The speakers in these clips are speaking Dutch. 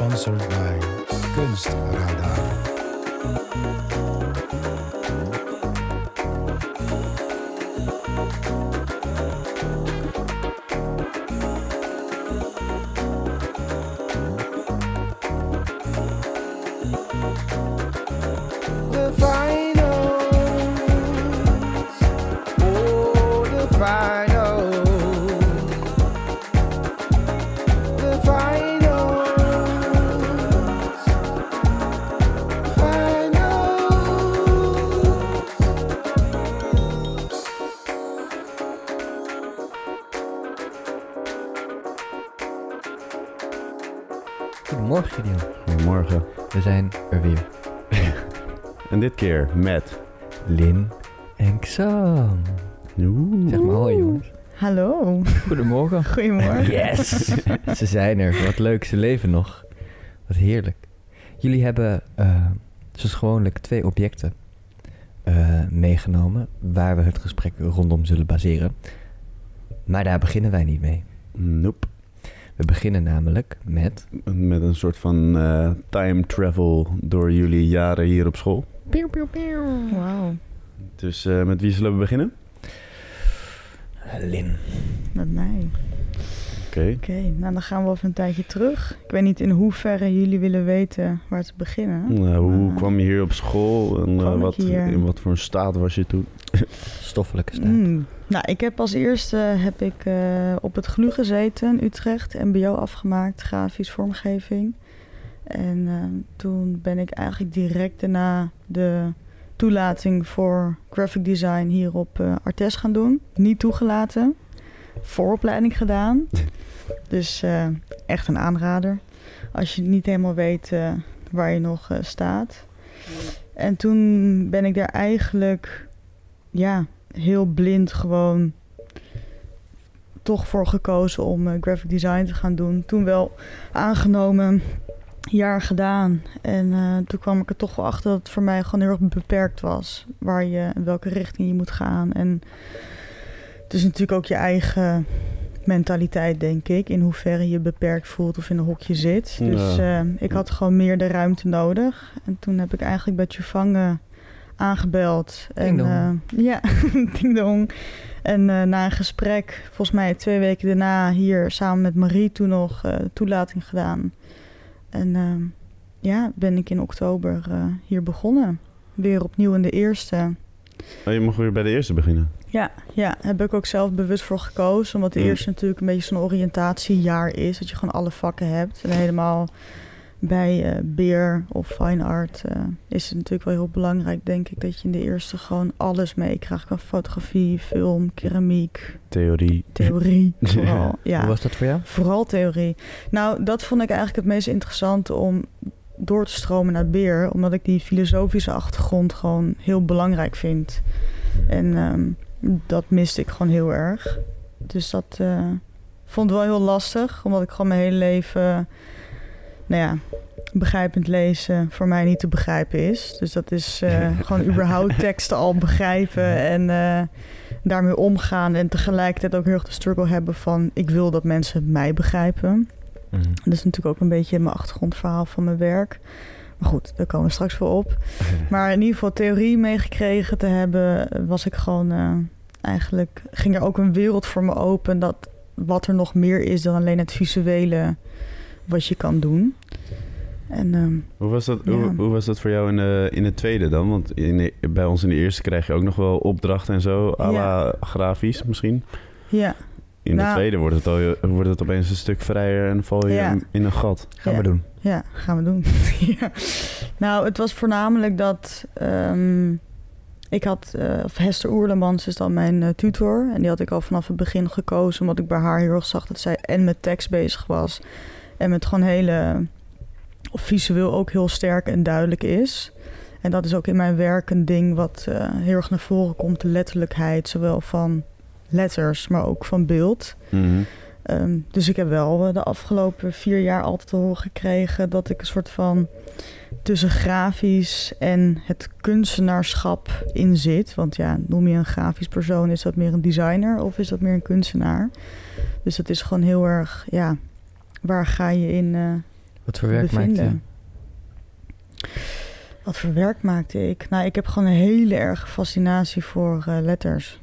Sponsored by Kunstradar. En dit keer met... Lin en Xam. Oeh. Zeg maar hoi jongens. Hallo, Goedemorgen. goedemorgen. Yes! ze zijn er. Wat leuk. Ze leven nog. Wat heerlijk. Jullie hebben eh, zoals gewoonlijk twee objecten eh, meegenomen waar we het gesprek rondom zullen baseren. Maar daar beginnen wij niet mee. Nope. We beginnen namelijk met... Met een soort van eh, time travel door jullie jaren hier op school. Wauw, Dus eh, met wie zullen we beginnen? Lin. met mij. Oké. Oké, nou dan gaan we even een tijdje terug. Ik weet niet in hoeverre jullie willen weten waar te beginnen. Nou, hoe Maar- kwam je hier op school? En eh, wat, hier? in wat voor een staat was je toen? Stoffelijke staat. Mm. Nou, ik heb als eerste heb ik, eh, op het GLU gezeten in Utrecht. MBO afgemaakt, grafisch vormgeving. En eh, toen ben ik eigenlijk direct daarna de toelating voor graphic design hier op eh, Artes gaan doen. Niet toegelaten. Vooropleiding gedaan. dus eh, echt een aanrader. Als je niet helemaal weet waar je nog staat. En toen ben ik daar eigenlijk ja, heel blind gewoon toch voor gekozen om graphic design te gaan doen. Toen wel aangenomen, jaar gedaan. En eh, toen kwam ik er toch wel achter dat het voor mij gewoon heel erg beperkt was. Waar je, in welke richting je moet gaan. En het is natuurlijk ook je eigen mentaliteit, denk ik. In hoeverre je beperkt voelt of in een hokje zit. Dus eh, ik had gewoon meer de ruimte nodig. En toen heb ik eigenlijk bij Chufangen aangebeld. Ding En, dong. eh, ja, ding dong. En eh, na een gesprek, volgens mij twee weken daarna, hier samen met Marie toen nog eh, toelating gedaan. En eh, ja, ben ik in oktober eh, hier begonnen. Weer opnieuw in de eerste. Oh, je mag weer bij de eerste beginnen. Ja, ja, heb ik ook zelf bewust voor gekozen. Omdat de Mm. eerste natuurlijk een beetje zo'n oriëntatiejaar is. Dat je gewoon alle vakken hebt. En helemaal bij eh, beer of fine art eh, is het natuurlijk wel heel belangrijk, denk ik, dat je in de eerste gewoon alles meekrijgt. Van fotografie, film, keramiek, Theorie. theorie. Vooral. Hoe Ja, was dat voor jou? vooral theorie. Nou, dat vond ik eigenlijk het meest interessant om door te stromen naar beer. Omdat ik die filosofische achtergrond gewoon heel belangrijk vind. En ehm, dat miste ik gewoon heel erg. Dus dat eh, vond ik wel heel lastig. Omdat ik gewoon mijn hele leven... Nou ja, begrijpend lezen voor mij niet te begrijpen is. Dus dat is eh, gewoon überhaupt teksten al begrijpen en eh, daarmee omgaan. En tegelijkertijd ook heel erg de struggle hebben van... ik wil dat mensen mij begrijpen. Mhm. Dat is natuurlijk ook een beetje mijn achtergrondverhaal van mijn werk. Maar goed, daar komen we straks wel op. Maar in ieder geval theorie meegekregen te hebben, was ik gewoon eh, eigenlijk ging er ook een wereld voor me open dat wat er nog meer is dan alleen het visuele wat je kan doen. En ehm, Hoe was dat, Ja. hoe, hoe was dat voor jou in de, in de tweede dan? Want in de- bij ons in de eerste krijg je ook nog wel opdrachten en zo. à la grafisch misschien. ja, In de Nou. tweede wordt het, al, wordt het opeens een stuk vrijer en val je Ja. in een gat. Gaan Ja. we doen. Ja, gaan we doen. ja. Nou, het was voornamelijk dat ehm, ik had, eh, of Hester Oerlemans is dan mijn eh, tutor. En die had ik al vanaf het begin gekozen, omdat ik bij haar heel erg zag dat zij en met tekst bezig was. En met gewoon hele, of visueel ook heel sterk en duidelijk is. En dat is ook in mijn werk een ding wat eh, heel erg naar voren komt. De letterlijkheid, zowel van letters, maar ook van beeld. Mhm. Ehm, dus ik heb wel eh, de afgelopen vier jaar altijd te horen gekregen dat ik een soort van tussen grafisch en het kunstenaarschap in zit. Want ja, noem je een grafisch persoon, is dat meer een designer of is dat meer een kunstenaar? Dus dat is gewoon heel erg, ja, waar ga je in? eh, Wat voor werk maakt bevinden. je? Wat voor werk maakte ik? Nou, ik heb gewoon een hele erge fascinatie voor eh, letters.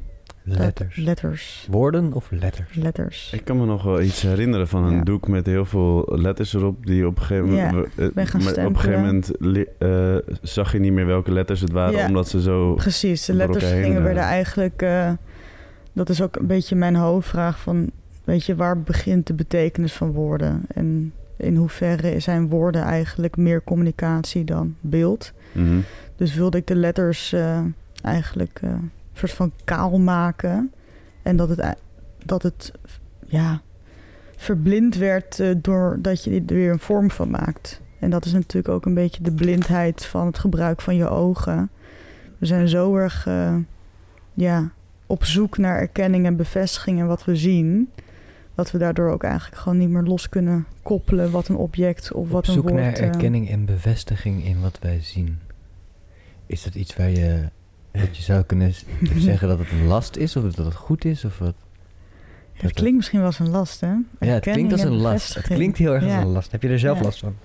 Letters. Letters. Woorden of letters? Letters. Ik kan me nog wel iets herinneren van een Ja. doek met heel veel letters erop. Die op een gegeven Ja, moment. eh, ben gaan maar op een gegeven moment eh, zag je niet meer welke letters het waren, Ja. omdat ze zo. Precies, de letters gingen eh. werden eigenlijk... eh, dat is ook een beetje mijn hoofdvraag van... Weet je, waar begint de betekenis van woorden? En in hoeverre zijn woorden eigenlijk meer communicatie dan beeld? Mhm. Dus wilde ik de letters eh, eigenlijk eh, een soort van kaal maken. En dat het, dat het ja, verblind werd eh, doordat je er weer een vorm van maakt. En dat is natuurlijk ook een beetje de blindheid van het gebruik van je ogen. We zijn zo erg ja, op zoek naar erkenning en bevestiging en wat we zien. Dat we daardoor ook eigenlijk gewoon niet meer los kunnen koppelen wat een object of wat Op zoek een woord... naar eh, erkenning en bevestiging in wat wij zien. Is dat iets waar je, dat je zou kunnen zeggen dat het een last is? Of dat het goed is? Of wat? Ja, het klinkt misschien wel als een last, hè? Ja, het klinkt als en een last. Het klinkt heel erg als een last. Heb je er zelf Ja. last van?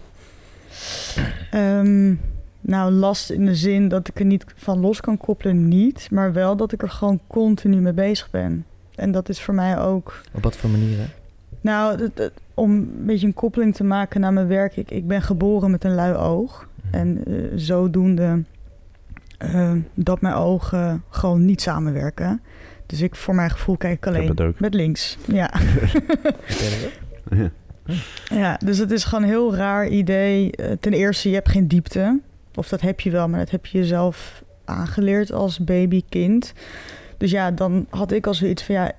Ehm, nou, last in de zin dat ik er niet van los kan koppelen, niet. Maar wel dat ik er gewoon continu mee bezig ben. En dat is voor mij ook... Op wat voor manieren? Nou, om een beetje een koppeling te maken naar mijn werk. Ik, ik ben geboren met een lui oog. Mhm. En eh, zodoende eh, dat mijn ogen gewoon niet samenwerken. Dus ik voor mijn gevoel kijk ik alleen met links. Ja. Ja. Ja, dus het is gewoon een heel raar idee. Eh, Ten eerste, je hebt geen diepte. Of dat heb je wel, maar dat heb je jezelf aangeleerd als baby, kind. Dus ja, dan had ik al zoiets van ja,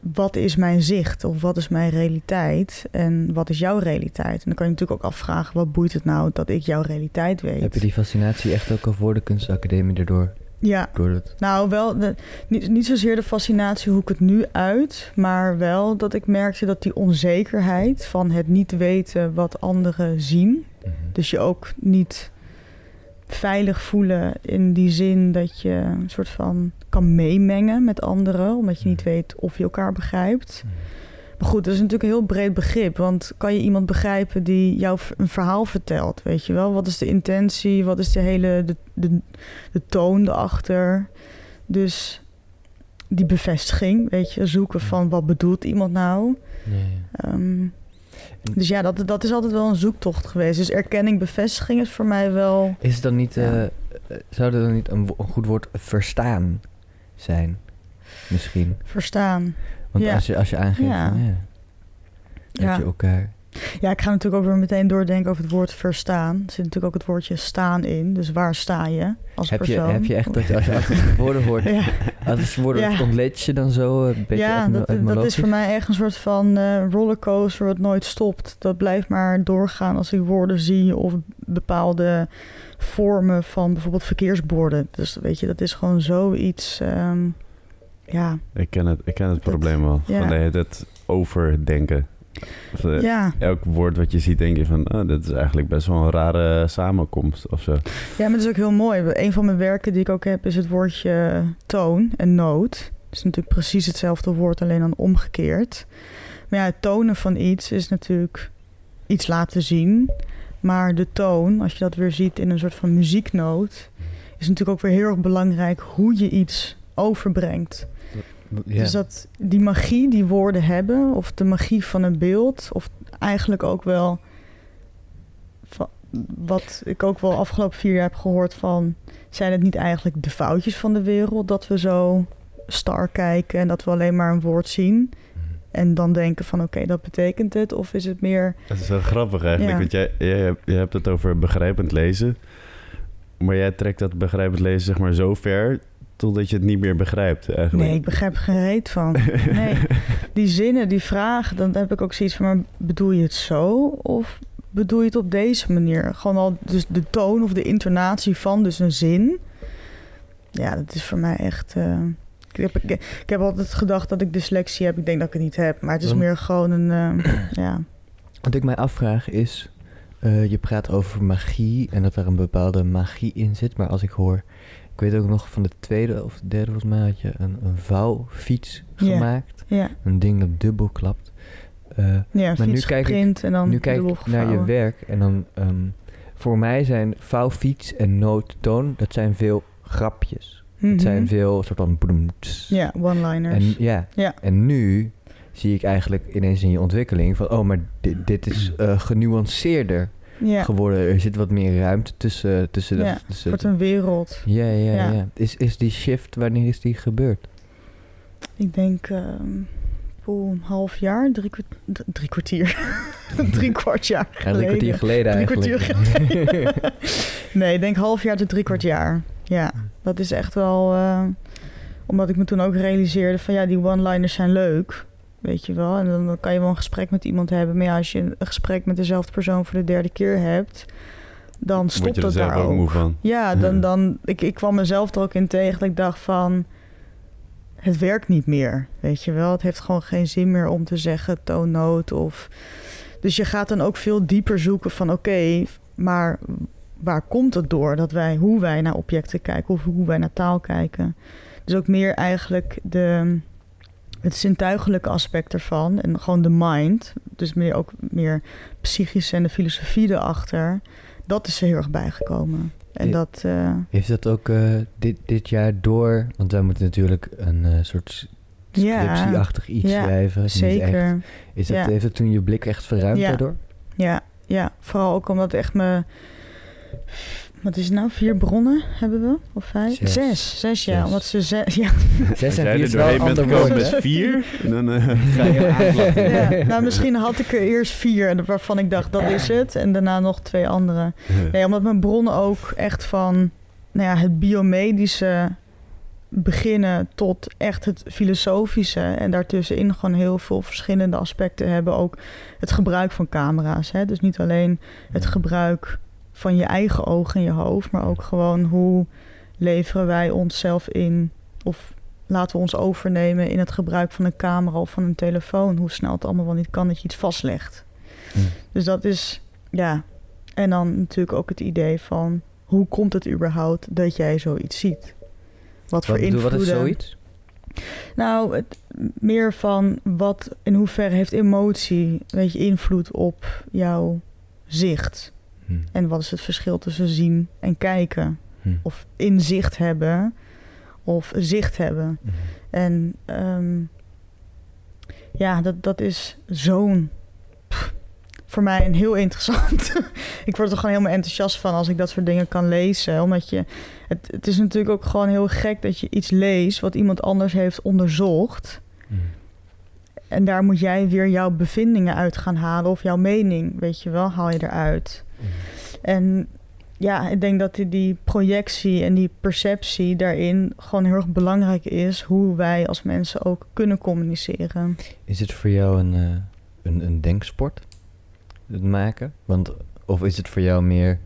wat is mijn zicht? Of wat is mijn realiteit? En wat is jouw realiteit? En dan kan je natuurlijk ook afvragen, wat boeit het nou dat ik jouw realiteit weet? Heb je die fascinatie echt ook al voor de kunstacademie erdoor? Ja, Door het, nou, wel de, niet, niet zozeer de fascinatie hoe ik het nu uit, maar wel dat ik merkte dat die onzekerheid van het niet weten wat anderen zien, Mhm. dus je ook niet veilig voelen in die zin dat je een soort van kan meemengen met anderen, omdat je niet weet of je elkaar begrijpt. Mhm. Maar goed, dat is natuurlijk een heel breed begrip. Want kan je iemand begrijpen die jou een verhaal vertelt? Weet je wel? Wat is de intentie? Wat is de hele de, de, de toon erachter? Dus die bevestiging, weet je, zoeken van wat bedoelt iemand nou? Ehm, dus ja, dat, dat is altijd wel een zoektocht geweest. Dus erkenning, bevestiging is voor mij wel. Is het dan niet, Ja. eh, zou er dan niet een goed woord verstaan zijn? Misschien. Verstaan. Want Ja. als, je, als je aangeeft Ja. van ja, dat je elkaar... Ja, ik ga natuurlijk ook weer meteen doordenken over het woord verstaan. Er zit natuurlijk ook het woordje staan in. Dus waar sta je als Heb je, heb je echt dat als je achter woorden hoort, Ja. als je woorden Ja. ontleed je dan zo een beetje ja, dat, dat is voor mij echt een soort van eh, rollercoaster wat nooit stopt. Dat blijft maar doorgaan als ik woorden zie of bepaalde vormen van bijvoorbeeld verkeersborden. Dus weet je, dat is gewoon zoiets. ehm, ja, Ik ken het, ik ken het Dat- probleem wel. ja. Van het, het overdenken. Eh, ja. Elk woord wat je ziet, denk je van... Oh, dit is eigenlijk best wel een rare samenkomst of zo. ja, maar het is ook heel mooi. Een van mijn werken die ik ook heb is het woordje toon en noot. Het is natuurlijk precies hetzelfde woord, alleen dan omgekeerd. Maar ja, het tonen van iets is natuurlijk iets laten zien. Maar de toon, als je dat weer ziet in een soort van muzieknoot, is natuurlijk ook weer heel erg belangrijk hoe je iets overbrengt. Dus dat die magie die woorden hebben, of de magie van een beeld, of eigenlijk ook wel wat ik ook wel afgelopen vier jaar heb gehoord van, zijn het niet eigenlijk de foutjes van de wereld dat we zo star kijken en dat we alleen maar een woord zien en dan denken van oké, dat betekent het, of is het meer Dat is wel grappig eigenlijk. Ja. Want jij, jij, je hebt het over begrijpend lezen. Maar jij trekt dat begrijpend lezen zeg maar zo ver... totdat je het niet meer begrijpt eigenlijk. Nee, ik begrijp er geen reet van. Nee, die zinnen, die vragen, dan heb ik ook zoiets van, maar bedoel je het zo? Of bedoel je het op deze manier? Gewoon al dus de toon of de intonatie van dus een zin. Ja, dat is voor mij echt... eh, ik, heb, ik, ik heb altijd gedacht dat ik dyslexie heb. Ik denk dat ik het niet heb. Maar het is meer gewoon een... eh, ja. Wat ik mij afvraag is, eh, je praat over magie en dat er een bepaalde magie in zit. Maar als ik hoor, ik weet ook nog van de tweede of de derde volgens mij had je een, een vouwfiets gemaakt. Een ding dat dubbel klapt. eh, Ja, Maar nu kijk ik- en dan nu kijk ik naar je werk en dan... ehm, voor mij zijn vouwfiets en noottoon, dat zijn veel grapjes. Het Mhm. zijn veel soort van... Ja, one-liners. En, ja. Ja. en nu zie ik eigenlijk ineens in je ontwikkeling van... oh, maar dit, dit is eh, genuanceerder ja, geworden. Er zit wat meer ruimte tussen, tussen de... Ja, het tussen wordt een wereld. ja, ja, ja. ja. Is, is die shift, wanneer is die gebeurd? Ik denk poeh, een half jaar, drie, kwart- drie kwartier. drie kwart jaar Ja, drie geleden. kwartier geleden Drie eigenlijk. kwartier nee, ik denk half jaar tot drie kwart jaar. Ja, dat is echt wel... eh, omdat ik me toen ook realiseerde van ja, die one-liners zijn leuk. Weet je wel. En dan, kan je wel een gesprek met iemand hebben. Maar ja, als je een gesprek met dezelfde persoon voor de derde keer hebt... dan stopt je dat daar ook moe van. Ja, dan, dan ik, ik kwam mezelf er ook in tegen dat ik dacht van... Het werkt niet meer, weet je wel. Het heeft gewoon geen zin meer om te zeggen toonnoot of... Dus je gaat dan ook veel dieper zoeken van oké, maar waar komt het door? Dat wij, hoe wij naar objecten kijken of hoe wij naar taal kijken. Dus ook meer eigenlijk de, het zintuigelijke aspect ervan en gewoon de mind. Dus meer ook meer psychisch en de filosofie erachter. Dat is er heel erg bijgekomen. En dat... eh, Heeft dat ook eh, dit, dit jaar door... Want wij moeten natuurlijk een eh, soort scriptieachtig iets Ja, schrijven. Echt. zeker. Is dat, Ja. Heeft het toen je blik echt verruimd Ja. daardoor? Ja, ja, vooral ook omdat echt me... Wat is het nou? Vier bronnen hebben we? Of vijf? Zes. Zes. Zes, ja. Zes. Omdat ze zes... Ja, Zes en vier er is wel ander woord. met vier, dan eh, Ga je ja. Nou, misschien had ik er eerst vier en waarvan ik dacht, dat is het. En daarna nog twee andere. Nee, omdat mijn bronnen ook echt van nou ja, het biomedische beginnen tot echt het filosofische. En daartussenin gewoon heel veel verschillende aspecten hebben. Ook het gebruik van camera's. Hè? Dus niet alleen het gebruik van je eigen ogen en je hoofd, maar ook gewoon hoe leveren wij onszelf in of laten we ons overnemen in het gebruik van een camera of van een telefoon. Hoe snel het allemaal wel niet kan dat je iets vastlegt. Hm. Dus dat is, ja. En dan natuurlijk ook het idee van hoe komt het überhaupt dat jij zoiets ziet? Wat voor bedoel, wat is zoiets? Nou, het, meer van wat in hoeverre heeft emotie, weet je, invloed op jouw zicht? Hm. En wat is het verschil tussen zien en kijken? Hm. Of inzicht hebben of zicht hebben? Hm. En ehm, ja, dat, dat is zo'n. Voor mij een heel interessant. ik word er gewoon helemaal enthousiast van als ik dat soort dingen kan lezen. Omdat je. Het, het is natuurlijk ook gewoon heel gek dat je iets leest wat iemand anders heeft onderzocht. En daar moet jij weer jouw bevindingen uit gaan halen. Of jouw mening, weet je wel, haal je eruit. En ja, ik denk dat die, die projectie en die perceptie daarin gewoon heel erg belangrijk is. Hoe wij als mensen ook kunnen communiceren. Is het voor jou een, eh, een, een denksport? Het maken? Want, of is het voor jou meer...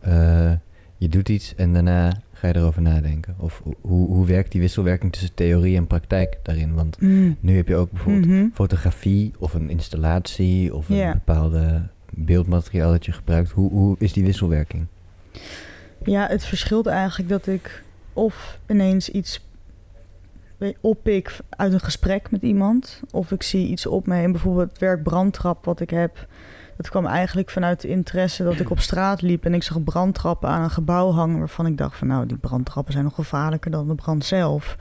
eh, je doet iets en daarna ga je erover nadenken? Of ho- hoe, hoe werkt die wisselwerking tussen theorie en praktijk daarin? Want nu heb je ook bijvoorbeeld Mhm. fotografie of een installatie of een bepaalde beeldmateriaal dat je gebruikt. Hoe, hoe is die wisselwerking? Ja, het verschilt eigenlijk dat ik of ineens iets oppik uit een gesprek met iemand. Of ik zie iets op me heen. Bijvoorbeeld het werk brandtrap wat ik heb. Dat kwam eigenlijk vanuit de interesse dat ik op straat liep en ik zag brandtrappen aan een gebouw hangen. Waarvan ik dacht van nou, die brandtrappen zijn nog gevaarlijker dan de brand zelf.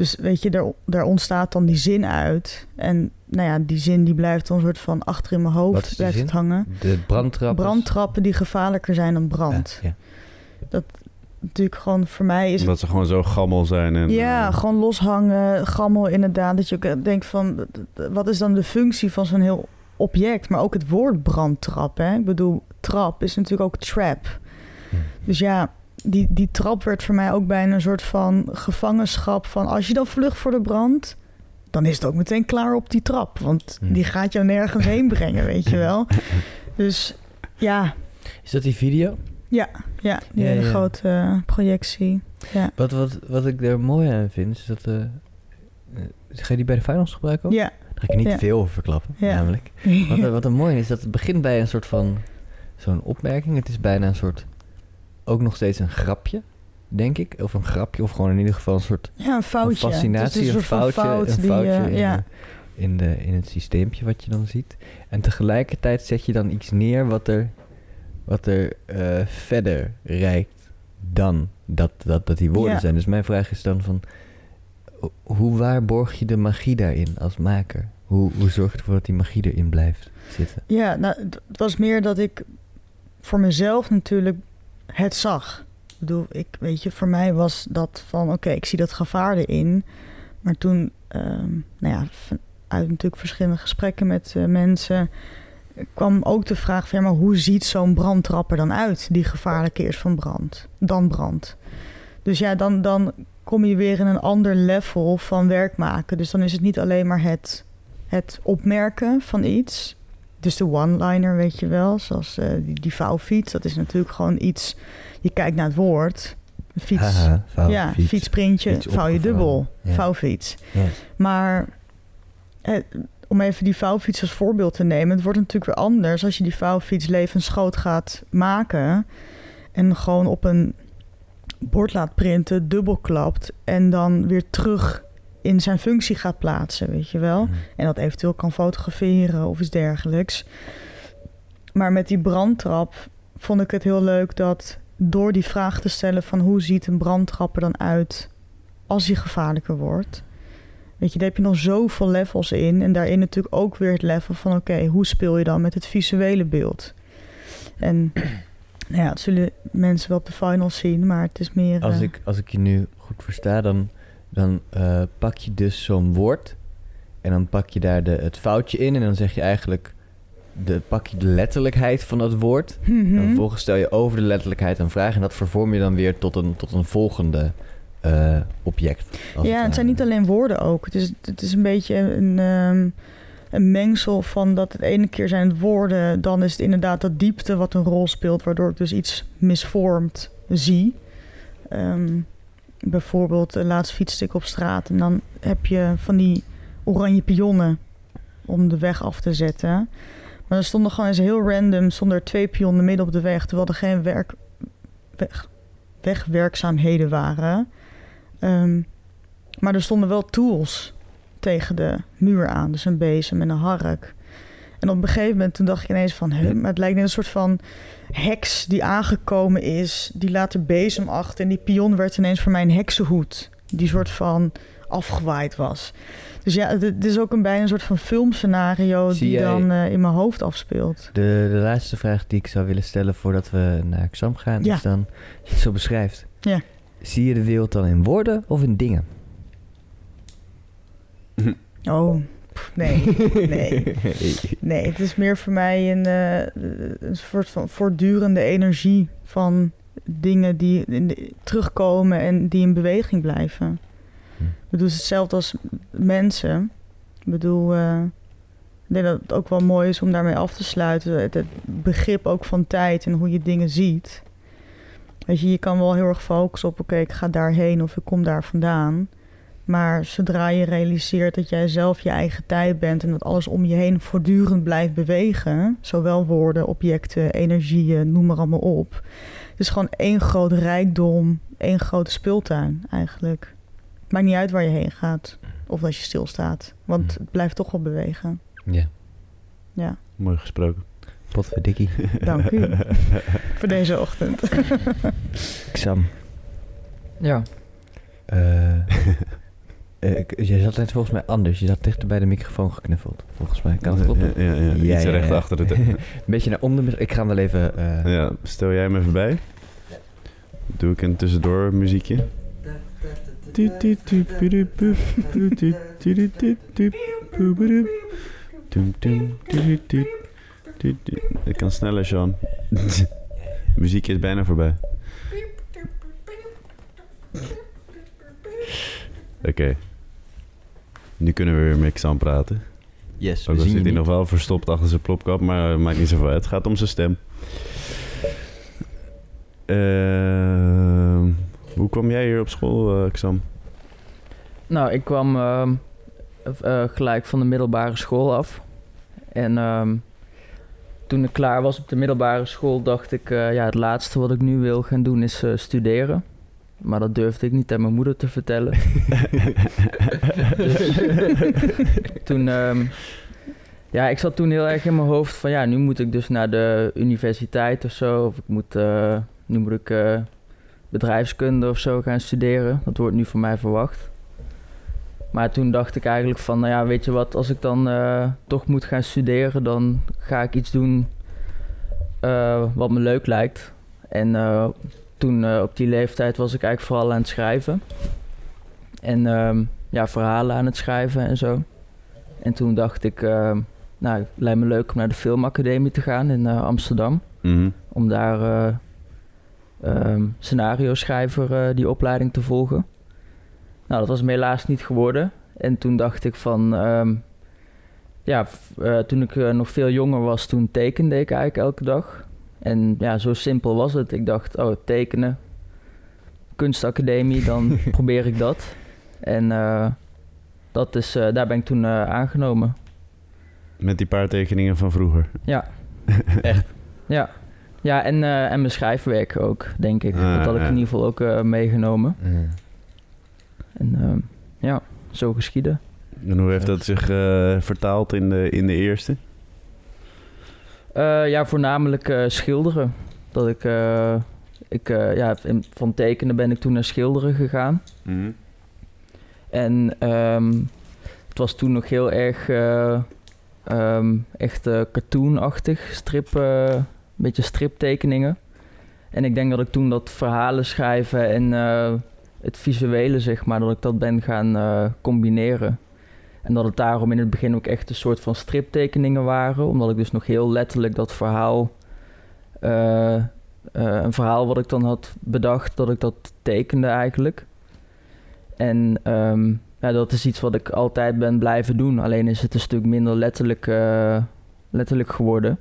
Dus weet je, daar, daar ontstaat dan die zin uit. En nou ja, die zin die blijft dan een soort van achter in mijn hoofd Wat is die blijft zin? het hangen. De brandtrap. Brandtrappen die gevaarlijker zijn dan brand. Ja, ja. Natuurlijk gewoon voor mij is Omdat ze gewoon zo gammel zijn. En, ja, eh, gewoon loshangen, gammel inderdaad. Dat je ook denkt van, wat is dan de functie van zo'n heel object? Maar ook het woord brandtrap, hè? Ik bedoel, trap is natuurlijk ook trap. Hm. Dus ja, die, die trap werd voor mij ook bijna een soort van gevangenschap van... als je dan vlucht voor de brand, dan is het ook meteen klaar op die trap. Want Hm. die gaat jou nergens heen brengen, weet je wel. Dus ja, Is dat die video? ja, ja die Ja, hele ja. grote eh, projectie. Ja. Wat, wat, wat ik er mooi aan vind, is dat... eh, ga je die bij de finals gebruiken ook? Ja, Daar ga ik niet veel over verklappen, Ja. namelijk. Wat, wat er mooi is, dat het begint bij een soort van... Zo'n opmerking. Het is bijna een soort... Ook nog steeds een grapje, denk ik. Of een grapje, of gewoon in ieder geval een soort... Ja, een Een foutje. fascinatie, een een soort van foutje, fout een foutje eh, in, ja. in, de, in het systeempje wat je dan ziet. En tegelijkertijd zet je dan iets neer wat er, wat er eh, verder reikt dan dat, dat, dat die woorden Ja. zijn. Dus mijn vraag is dan van, ho- hoe waarborg je de magie daarin als maker? Hoe, hoe zorg je ervoor dat die magie erin blijft zitten? Ja, nou, het was meer dat ik voor mezelf natuurlijk het zag. Ik bedoel, ik, weet je, voor mij was dat van, oké, ik zie dat gevaar erin. Maar toen, ehm, nou ja, uit natuurlijk verschillende gesprekken met eh, mensen... kwam ook de vraag van, ja, maar hoe ziet zo'n brandtrap er dan uit... die gevaarlijker is van brand, dan brand? Dus ja, dan, dan kom je weer in een ander level van werk maken. Dus dan is het niet alleen maar het, het opmerken van iets... Dus de one-liner, weet je wel, zoals eh, die, die vouwfiets. Dat is natuurlijk gewoon iets... Je kijkt naar het woord. Fiets, Haha, vouw, ja, fiets. fietsprintje, Fiets vouw je dubbel. Ja. Vouwfiets. Ja. Maar eh, om even die vouwfiets als voorbeeld te nemen... het wordt natuurlijk weer anders als je die vouwfiets levensgroot gaat maken... en gewoon op een bord laat printen, dubbelklapt... en dan weer terug in zijn functie gaat plaatsen, weet je wel. Mhm. En dat eventueel kan fotograferen of iets dergelijks. Maar met die brandtrap vond ik het heel leuk dat door die vraag te stellen van hoe ziet een brandtrap er dan uit als hij gevaarlijker wordt. Weet je, daar heb je nog zoveel levels in. En daarin natuurlijk ook weer het level van oké, hoe speel je dan met het visuele beeld? En nou ja, dat zullen mensen wel op de finals zien, maar het is meer... Als eh, ik, als ik je nu goed versta, dan, dan eh, pak je dus zo'n woord en dan pak je daar de, het foutje in en dan zeg je eigenlijk, de, pak je de letterlijkheid van dat woord mhm. en vervolgens stel je over de letterlijkheid een vraag en dat vervorm je dan weer tot een, tot een volgende eh, object. Ja, het zijn niet alleen woorden ook. Het is, het is een beetje een, ehm, een mengsel van dat het ene keer zijn het woorden, dan is het inderdaad dat diepte wat een rol speelt, waardoor ik dus iets misvormd zie. Ehm, bijvoorbeeld, uh, laatst fietste ik op straat en dan heb je van die oranje pionnen om de weg af te zetten. Maar er stonden gewoon eens heel random, zonder twee pionnen midden op de weg, terwijl er geen werk, weg, wegwerkzaamheden waren. Ehm, maar er stonden wel tools tegen de muur aan. Dus een bezem en een hark. En op een gegeven moment toen dacht ik ineens van... Maar het lijkt net een soort van heks die aangekomen is. Die laat de bezem achter. En die pion werd ineens voor mij een heksenhoed. Die soort van afgewaaid was. Dus ja, het, is ook een bijna een soort van filmscenario... Zie die dan eh, in mijn hoofd afspeelt. De, de laatste vraag die ik zou willen stellen voordat we naar Xam gaan, Ja. is dan, als je het zo beschrijft. Ja. Zie je de wereld dan in woorden of in dingen? Oh, nee. Nee. Nee, het is meer voor mij een, eh, een soort van voortdurende energie van dingen die terugkomen en die in beweging blijven. Hm. Ik bedoel, het is hetzelfde als mensen. Ik bedoel, eh, ik denk dat het ook wel mooi is om daarmee af te sluiten. Het, het begrip ook van tijd en hoe je dingen ziet. Weet je, je kan wel heel erg focussen op, oké, ik ga daarheen of ik kom daar vandaan. Maar zodra je realiseert dat jij zelf je eigen tijd bent en dat alles om je heen voortdurend blijft bewegen, zowel woorden, objecten, energieën, noem maar allemaal op. Het is gewoon één groot rijkdom, één grote speeltuin eigenlijk. Het maakt niet uit waar je heen gaat of dat je stilstaat, want het blijft toch wel bewegen. Ja, Ja, Mooi gesproken. potverdikkie. dank u voor deze ochtend. Xam, Ja, eh, eh, je zat net volgens mij anders. Je zat dichter bij de microfoon geknuffeld, volgens mij. Kan kloppen? Ja, ja, ja. Ja, Iets ja, recht achter het. Een beetje naar onder. Ik ga hem wel even... eh, ja, stel jij me even bij. Doe ik een tussendoor muziekje. Ik kan sneller, Sean. Muziekje is bijna voorbij. Oké. Nu kunnen we weer met Xam praten. Yes, we Ook zien zit hij nog wel verstopt achter zijn plopkap, maar maakt niet zoveel uit. Het gaat om zijn stem. Ehm, hoe kwam jij hier op school, eh, Xam? nou, ik kwam ehm, eh, gelijk van de middelbare school af. En ehm, toen ik klaar was op de middelbare school, dacht ik, eh, ja, het laatste wat ik nu wil gaan doen is eh, studeren. Maar dat durfde ik niet aan mijn moeder te vertellen. dus toen... ehm, ja, ik zat toen heel erg in mijn hoofd van... Ja, nu moet ik dus naar de universiteit of zo. Of ik moet, eh, nu moet ik eh, bedrijfskunde of zo gaan studeren. Dat wordt nu van mij verwacht. Maar toen dacht ik eigenlijk van... Nou ja, weet je wat? Als ik dan eh, toch moet gaan studeren... dan ga ik iets doen wat me leuk lijkt. En toen eh, op die leeftijd was ik eigenlijk vooral aan het schrijven. En ehm, ja, verhalen aan het schrijven en zo. En toen dacht ik, ehm, nou, het lijkt me leuk om naar de filmacademie te gaan in eh, Amsterdam. Mhm. Om daar eh ehm, scenario-schrijver eh, die opleiding te volgen. Nou, dat was me helaas niet geworden. En toen dacht ik van, ja, toen ik nog veel jonger was, toen tekende ik eigenlijk elke dag. En ja, zo simpel was het. Ik dacht, oh, tekenen, kunstacademie, dan probeer ik dat. En eh, dat is, eh, daar ben ik toen eh, aangenomen. Met die paar tekeningen van vroeger. Ja. Echt? Ja. Ja, en, en mijn schrijfwerk ook, denk ik. Ah, dat had ik ja. in ieder geval ook meegenomen. Ja. En ja, zo geschieden. En hoe heeft dat zich vertaald in de, in de eerste? Eh, ja, voornamelijk eh, schilderen. Dat ik, eh, ik ja, in- van tekenen ben ik toen naar schilderen gegaan. En ehm, het was toen nog heel erg ehm, echt cartoonachtig, strip, een beetje striptekeningen. En ik denk dat ik toen dat verhalen schrijven en het visuele, zeg maar, dat ik dat ben gaan combineren. En dat het daarom in het begin ook echt een soort van striptekeningen waren, omdat ik dus nog heel letterlijk dat verhaal, eh, eh, een verhaal wat ik dan had bedacht, dat ik dat tekende eigenlijk. En ehm, ja, dat is iets wat ik altijd ben blijven doen. Alleen is het een stuk minder letterlijk, eh, letterlijk geworden.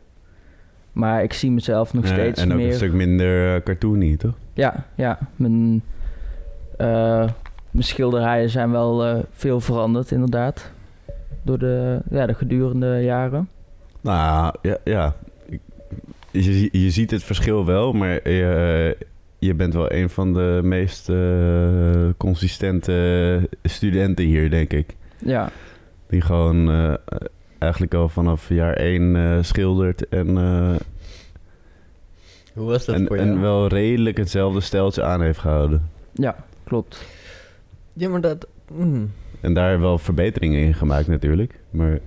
Maar ik zie mezelf nog Ja, steeds en ook meer... een stuk minder cartoony, toch? Ja, ja. Mijn, mijn schilderijen zijn wel eh, veel veranderd, inderdaad. Door de, ja, de gedurende jaren. Nou, ja. ja. Ik- Je, je ziet het verschil wel, maar je, je bent wel een van de meest eh, consistente studenten hier, denk ik. Ja, Die gewoon eh, eigenlijk al vanaf jaar één eh, schildert en, eh, Hoe was dat en, voor jou? en wel redelijk hetzelfde steltje aan heeft gehouden. ja klopt. Ja, maar dat... mm. En daar wel verbeteringen in gemaakt natuurlijk. Maar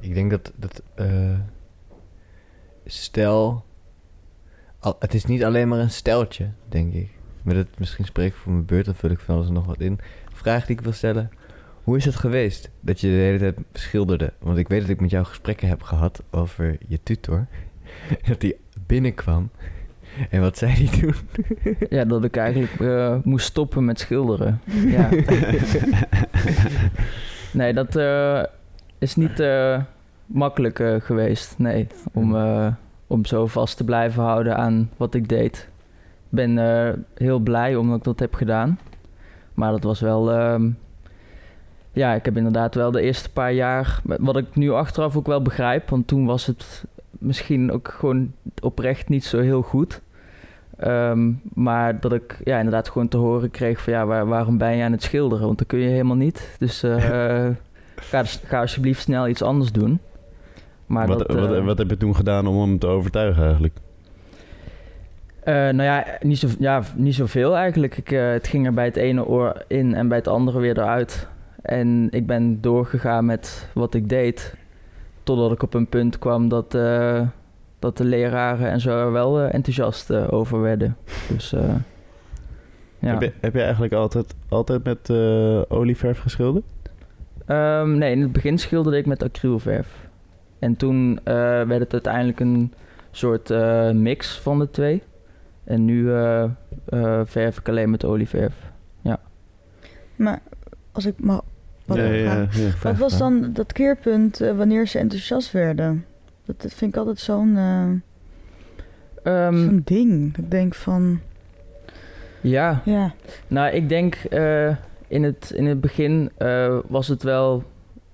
Ik denk dat... dat eh, stel... Al, het is niet alleen maar een steltje, denk ik. Maar dat misschien spreek ik voor mijn beurt of vul ik van alles nog wat in. Vraag die ik wil stellen. Hoe is het geweest dat je de hele tijd schilderde? Want ik weet dat ik met jou gesprekken heb gehad over je tutor. Dat hij binnenkwam. En wat zei hij toen? Ja, dat ik eigenlijk eh, moest stoppen met schilderen. Ja. nee, dat eh, is niet eh, makkelijk geweest. Nee, om, eh, om zo vast te blijven houden aan wat ik deed. Ik ben heel blij omdat ik dat heb gedaan. Maar dat was wel... ehm, ja, ik heb inderdaad wel de eerste paar jaar... Wat ik nu achteraf ook wel begrijp. Want toen was het misschien ook gewoon oprecht niet zo heel goed. Ehm, maar dat ik ja, inderdaad gewoon te horen kreeg van ja, waar, waarom ben je aan het schilderen? Want dat kun je helemaal niet. Dus eh, ga, ga alsjeblieft snel iets anders doen. Maar wat, dat, wat, eh, wat heb je toen gedaan om hem te overtuigen eigenlijk? eh, nou ja, niet, zo, ja, niet zoveel eigenlijk. Ik, het ging er bij het ene oor in en bij het andere weer eruit. En ik ben doorgegaan met wat ik deed. Totdat ik op een punt kwam dat, eh, dat de leraren en zo er wel eh, enthousiast eh, over werden. Dus eh, ja. Heb, je, heb je eigenlijk altijd, altijd met eh, olieverf geschilderd? Ehm, nee, in het begin schilderde ik met acrylverf. En toen eh, werd het uiteindelijk een soort eh, mix van de twee. En nu eh, eh, verf ik alleen met olieverf. Maar als ik mag... Wat, ja, wat was dan dat keerpunt eh, wanneer ze enthousiast werden? Dat, dat vind ik altijd zo'n eh, Ehm, zo'n ding. Ik denk van, ja, ja, nou ik denk eh, in, het, in het begin eh, was het wel...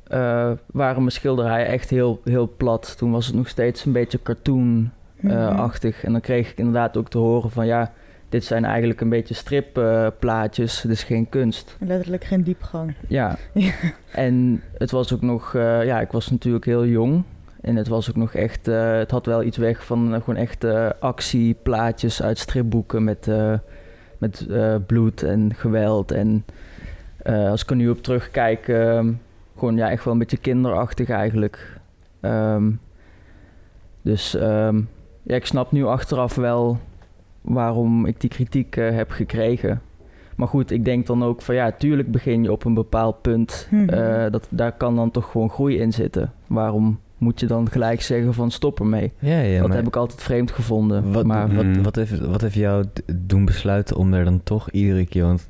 eh, waren mijn schilderijen echt heel, heel plat. Toen was het nog steeds een beetje cartoon mhm. En dan kreeg ik inderdaad ook te horen van ja, dit zijn eigenlijk een beetje stripplaatjes, dus geen kunst. Letterlijk geen diepgang. Ja. Ja. En het was ook nog, eh, ja, ik was natuurlijk heel jong. En het was ook nog echt, eh, het had wel iets weg van eh, gewoon echt actieplaatjes uit stripboeken met, met bloed en geweld. En als ik er nu op terugkijk, ehm, gewoon ja, echt wel een beetje kinderachtig eigenlijk. Ehm, dus ehm, ja, ik snap nu achteraf wel waarom ik die kritiek eh, heb gekregen. Maar goed, ik denk dan ook van ja, tuurlijk begin je op een bepaald punt. Mhm. Eh, dat, daar kan dan toch gewoon groei in zitten. Waarom moet je dan gelijk zeggen van stop ermee? Ja, ja, dat maar heb ik altijd vreemd gevonden. wat, maar wat, Mm. wat, heeft, wat heeft jou doen besluiten om er dan toch iedere keer... Want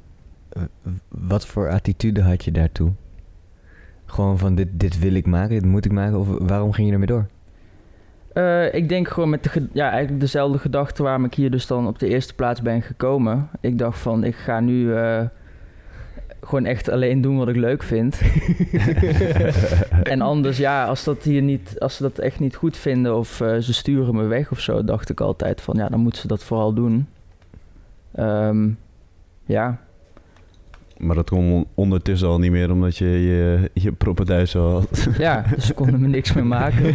eh, wat voor attitude had je daartoe? Gewoon van dit, dit wil ik maken, dit moet ik maken? Of waarom ging je ermee door? Eh, ik denk gewoon met de, ja, eigenlijk dezelfde gedachte waarom ik hier dus dan op de eerste plaats ben gekomen. Ik dacht van, ik ga nu eh, gewoon echt alleen doen wat ik leuk vind. en anders, ja, als, dat hier niet, als ze dat echt niet goed vinden of eh, ze sturen me weg of zo, dacht ik altijd van, ja, dan moeten ze dat vooral doen. Ehm, ja, Maar dat kon ondertussen al niet meer, omdat je je, je proppenduis al had. ja, dus ze konden me niks meer maken.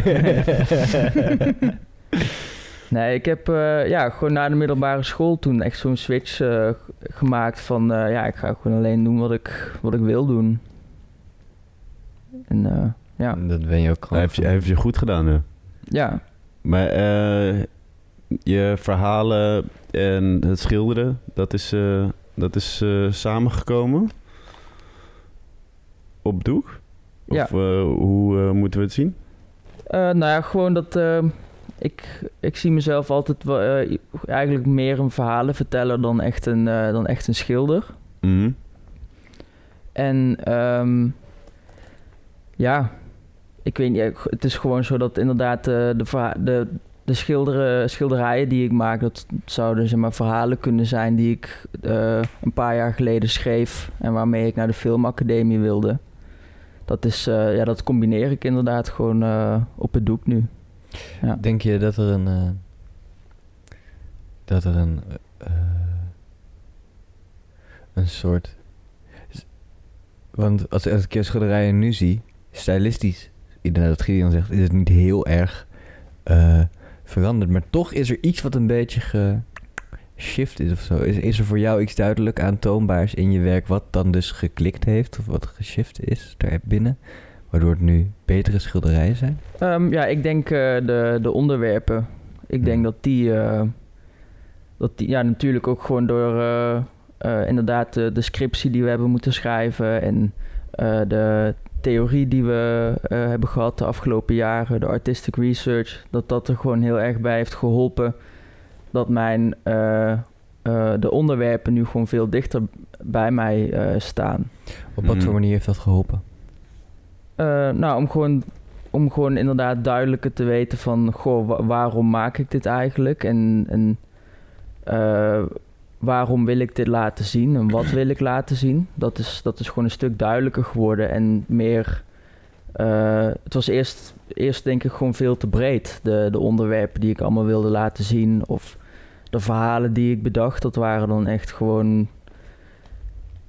Nee, ik heb eh, ja, gewoon na de middelbare school toen echt zo'n switch eh, gemaakt van eh, ja, ik ga gewoon alleen doen wat ik, wat ik wil doen. En eh, ja, Dat ben je ook gewoon... heeft, je- heeft je goed gedaan, ja. ja, Maar eh, je verhalen en het schilderen, dat is, eh, dat is eh, samengekomen op doek? Of Ja. eh, hoe eh, moeten we het zien? Nou ja, gewoon dat ik, ik zie mezelf altijd eigenlijk meer een verhalenverteller dan echt een, dan echt een schilder. Mhm. En ehm, ja, ik weet niet, het is gewoon zo dat inderdaad eh, de, de, de schilderen, schilderijen die ik maak, dat zouden zeg maar, verhalen kunnen zijn die ik eh, een paar jaar geleden schreef en waarmee ik naar de filmacademie wilde. Dat, is, eh, ja, dat combineer ik inderdaad gewoon eh, op het doek nu. Ja. Denk je dat er een... dat er een... een soort... Want als, als ik je schilderijen nu zie, stilistisch, inderdaad wat Gideon zegt, is het niet heel erg veranderd. Maar toch is er iets wat een beetje geshift is of zo. Is, is er voor jou iets duidelijk aantoonbaars in je werk wat dan dus geklikt heeft of wat geshift is daar binnen? Waardoor het nu betere schilderijen zijn? Ehm, ja, ik denk eh, de, de onderwerpen. Ik denk Hmm. dat die, eh, dat die, ja, natuurlijk ook gewoon door eh, inderdaad de, de scriptie die we hebben moeten schrijven en de theorie die we eh, hebben gehad de afgelopen jaren, de artistic research, dat dat er gewoon heel erg bij heeft geholpen dat mijn eh, eh, de onderwerpen nu gewoon veel dichter bij mij eh, staan. Op wat Mm. voor manier heeft dat geholpen? Eh, nou, om gewoon, om gewoon inderdaad duidelijker te weten van... Goh, wa- waarom maak ik dit eigenlijk? En, en eh, waarom wil ik dit laten zien? En wat wil ik laten zien? Dat is, dat is gewoon een stuk duidelijker geworden en meer... eh, het was eerst, eerst denk ik gewoon veel te breed. De, de onderwerpen die ik allemaal wilde laten zien. Of de verhalen die ik bedacht. Dat waren dan echt gewoon...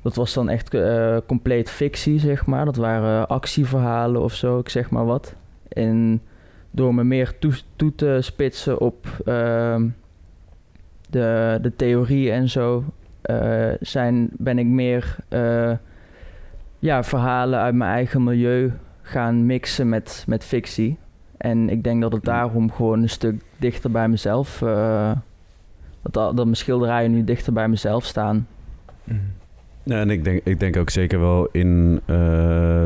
Dat was dan echt eh, compleet fictie, zeg maar. Dat waren actieverhalen of zo, ik zeg maar wat. En door me meer toe, te spitsen op ehm, de, de theorie en zo, eh, zijn, ben ik meer eh, ja, verhalen uit mijn eigen milieu gaan mixen met, met fictie. En ik denk dat het daarom gewoon een stuk dichter bij mezelf... eh, dat, dat mijn schilderijen nu dichter bij mezelf staan. Ja, en ik denk, ik denk ook zeker wel in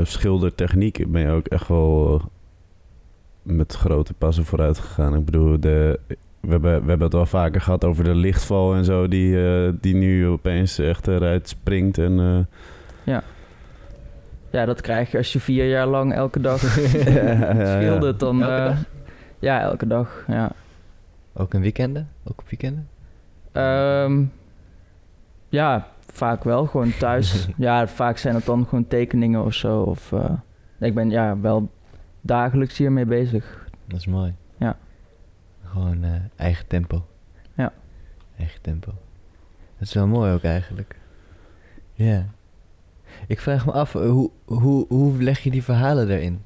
schildertechniek ben je ook echt wel met grote passen vooruit gegaan. Ik bedoel, de, we, hebben, we hebben het wel vaker gehad over de lichtval en zo, die, eh, die nu opeens echt eruit springt. En, eh, Ja, dat krijg je als je vier jaar lang elke dag ja, ja. schildert. Dan, Elke eh, dag? Ja, elke dag. Ja. Ook een weekenden? Ook op weekenden? Ehm, ja, vaak wel. Gewoon thuis. ja, vaak zijn het dan gewoon tekeningen of zo. Of, eh, ik ben ja, wel dagelijks hiermee bezig. Dat is mooi. Gewoon eh, eigen tempo. Ja. Eigen tempo. Dat is wel mooi ook eigenlijk. Ja. Ik vraag me af, eh, hoe, hoe, hoe leg je die verhalen erin?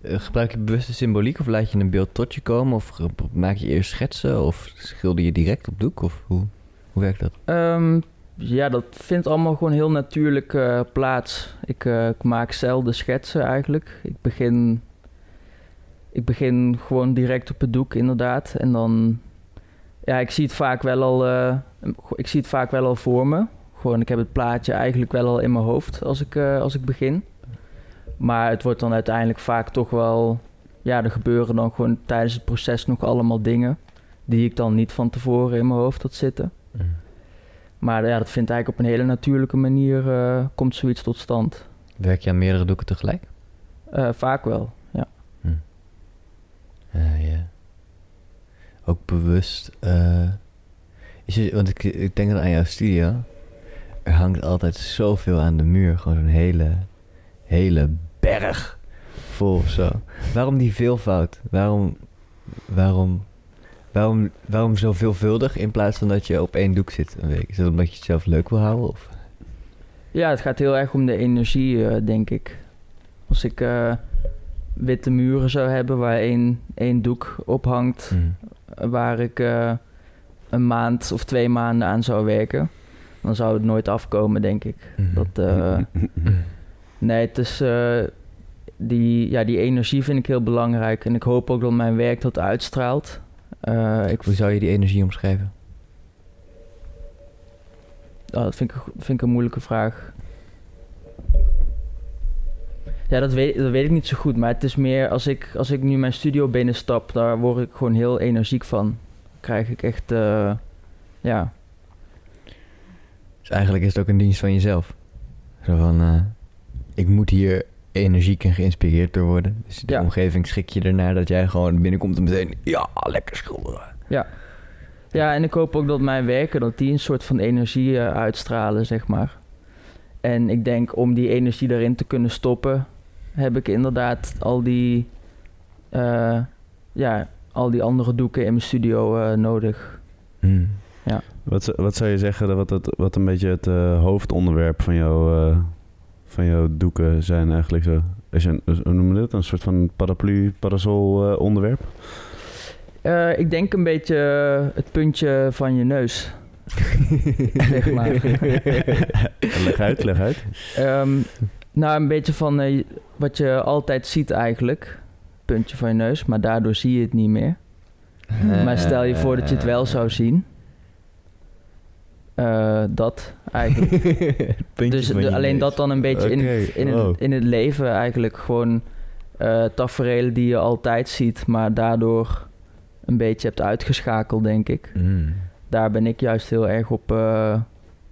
Eh, gebruik je bewuste symboliek of laat je een beeld tot je komen? Of maak je eerst schetsen of schilder je direct op doek? Of hoe, hoe werkt dat? Ehm, ja, dat vindt allemaal gewoon heel natuurlijk plaats. Ik, eh, ik maak zelden schetsen eigenlijk. Ik begin, ik begin gewoon direct op het doek, inderdaad. En dan, ja, ik zie het vaak wel al, eh, ik zie het vaak wel al voor me. Gewoon, ik heb het plaatje eigenlijk wel al in mijn hoofd als ik, eh, als ik begin. Maar het wordt dan uiteindelijk vaak toch wel, ja, er gebeuren dan gewoon tijdens het proces nog allemaal dingen die ik dan niet van tevoren in mijn hoofd had zitten. Maar ja, dat vindt eigenlijk op een hele natuurlijke manier eh, komt zoiets tot stand. Werk je aan meerdere doeken tegelijk? Vaak wel, ja. Eh, ja. Ook bewust. eh, want ik, ik denk dan aan jouw studio. Er hangt altijd zoveel aan de muur. Gewoon zo'n hele, hele berg vol of zo. Waarom die veelvoud? Waarom, waarom, waarom, waarom zo veelvuldig in plaats van dat je op één doek zit een week? Is dat omdat je het zelf leuk wil houden? Of? Ja, het gaat heel erg om de energie, eh, denk ik. Als ik witte muren zou hebben waar één, één doek op hangt, eh, waar ik eh, een maand of twee maanden aan zou werken, dan zou het nooit afkomen, denk ik. Mhm. Dat, eh, nee, het is, eh, die, ja, die energie vind ik heel belangrijk. En ik hoop ook dat mijn werk dat uitstraalt. Eh, ik, Hoe zou je die energie omschrijven? oh, dat vind ik, vind ik een moeilijke vraag. Ja, dat weet, dat weet ik niet zo goed. Maar het is meer als ik, als ik nu mijn studio binnenstap, daar word ik gewoon heel energiek van. Krijg ik echt, eh, ja, Dus eigenlijk is het ook een dienst van jezelf. Zo van, eh, ik moet hier energiek en geïnspireerd door worden. Dus de Ja. omgeving schik je ernaar dat jij gewoon binnenkomt en meteen, ja, lekker schilderen. Ja, en ik hoop ook dat mijn werken, dat die een soort van energie eh, uitstralen, zeg maar. En ik denk om die energie daarin te kunnen stoppen, heb ik inderdaad al die, eh, ja, al die andere doeken in mijn studio eh, nodig. Hmm. Wat, zou- wat zou je zeggen wat, het, wat een beetje het eh, hoofdonderwerp van, jou, van jouw doeken zijn eigenlijk zo? Is een, hoe noem je dat? Een soort van paraplu, parasol onderwerp? Ik denk een beetje het puntje van je neus, zeg maar. leg uit, leg uit. Ehm, nou, een beetje van eh, wat je altijd ziet eigenlijk. Puntje van je neus, maar daardoor zie je het niet meer. maar stel je voor dat je het wel zou zien. Eh, dat eigenlijk. Dus de- alleen neus. dat dan een beetje in, Oké, in, het, in het leven eigenlijk gewoon eh tafereelen die je altijd ziet, maar daardoor een beetje hebt uitgeschakeld, denk ik. Hmm. Daar ben ik juist heel erg op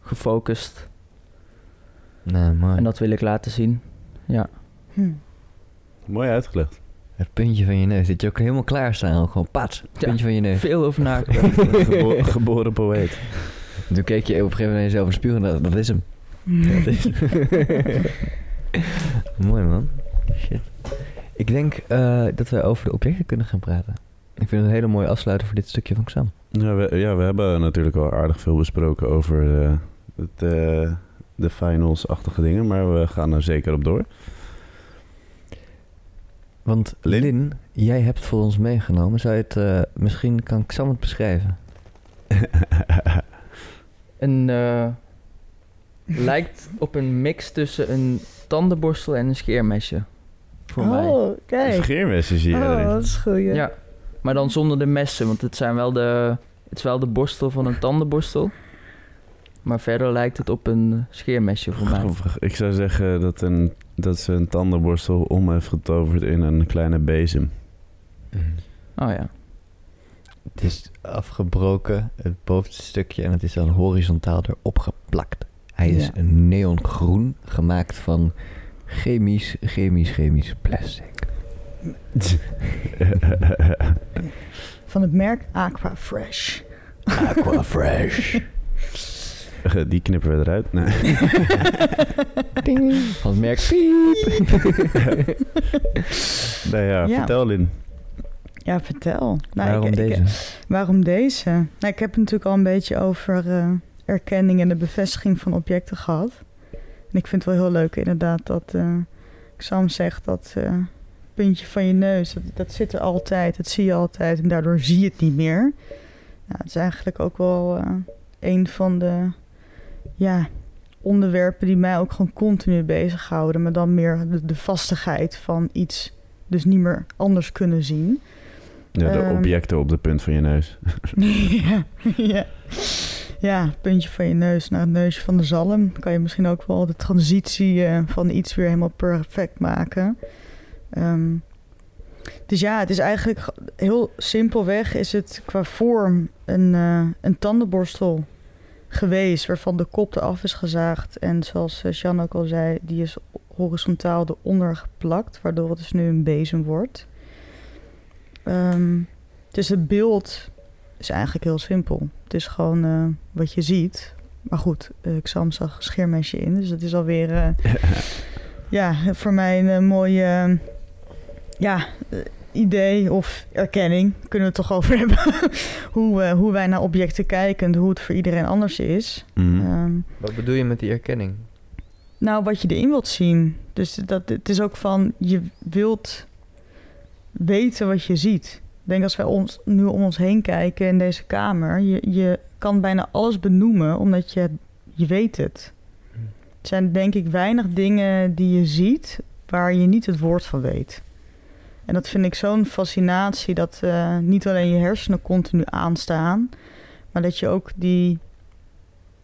gefocust. Mooi. En dat wil ik laten zien. Ja. Hm. Mooi uitgelegd. Het puntje van je neus. Zit je ook helemaal klaarstaan? Gewoon pats, het Ja. puntje van je neus. Veel over nagedacht. Gebo- geboren poëet. En Toen keek je op een gegeven moment naar jezelf in de spiegel en dacht, dat is hem. Dat is Mooi man. Shit. Ik denk eh, dat we over de objecten kunnen gaan praten. Ik vind het een hele mooie afsluiter voor dit stukje van Xam. Ja we, ja, we hebben natuurlijk al aardig veel besproken over eh, het, eh, de finals-achtige dingen, maar we gaan er zeker op door. Want Lin? Lin, jij hebt voor ons meegenomen. Zou je het, eh, misschien kan Xam het beschrijven? Een, eh, lijkt op een mix tussen een tandenborstel en een scheermesje. Voor mij. Oh, Een kijk. scheermessen zie je Oh, erin. dat is goed. Ja, maar dan zonder de messen, want het, zijn wel de, het is wel de borstel van een tandenborstel. Maar verder lijkt het op een scheermesje voor mij. Grappig. Ik zou zeggen dat, een, dat ze een tandenborstel om heeft getoverd in een kleine bezem. Oh ja. Het is afgebroken, het bovenste stukje, en het is dan horizontaal erop geplakt. Hij is een neongroen, gemaakt van chemisch, chemisch, chemisch plastic. Van het merk Aqua Fresh. Aqua Fresh. Die knippen we eruit. Nee. Ding. Van het merk Piep. nee ja, Ja. vertel Lin. Ja, vertel. Nou, Waarom ik- ik- deze? waarom deze? Nou, ik heb het natuurlijk al een beetje over, eh, erkenning en de bevestiging van objecten gehad. En ik vind het wel heel leuk inderdaad dat eh Sam zegt dat eh, puntje van je neus, dat, dat zit er altijd, dat zie je altijd en daardoor zie je het niet meer. Nou, het is eigenlijk ook wel eh, een van de ja, onderwerpen die mij ook gewoon continu bezighouden, maar dan meer de, de vastigheid van iets dus niet meer anders kunnen zien. Ja, de Ehm. objecten op de punt van je neus. ja, ja. ja, puntje van je neus naar het neusje van de zalm. Kan je misschien ook wel de transitie eh, van iets weer helemaal perfect maken. Ehm, dus ja, het is eigenlijk heel simpelweg is het qua vorm een, eh, een tandenborstel geweest waarvan de kop eraf is gezaagd. En zoals eh, Jean ook al zei, die is horizontaal eronder geplakt, waardoor het dus nu een bezem wordt. Ehm, dus het beeld is eigenlijk heel simpel. Het is gewoon eh, wat je ziet. Maar goed, eh, Xam zag scheermesje in, dus dat is alweer eh, ja, voor mij een mooie ja, idee of erkenning. Kunnen we het toch over hebben. hoe, eh, hoe wij naar objecten kijken en hoe het voor iedereen anders is. Mhm. Ehm, Wat bedoel je met die erkenning? nou, wat je erin wilt zien. Dus dat, het is ook van, je wilt weten wat je ziet. Ik denk als wij ons, nu om ons heen kijken in deze kamer... je, je kan bijna alles benoemen, omdat je, je weet het. Er zijn denk ik weinig dingen die je ziet... waar je niet het woord van weet. En dat vind ik zo'n fascinatie... dat eh, niet alleen je hersenen continu aanstaan... maar dat je ook die...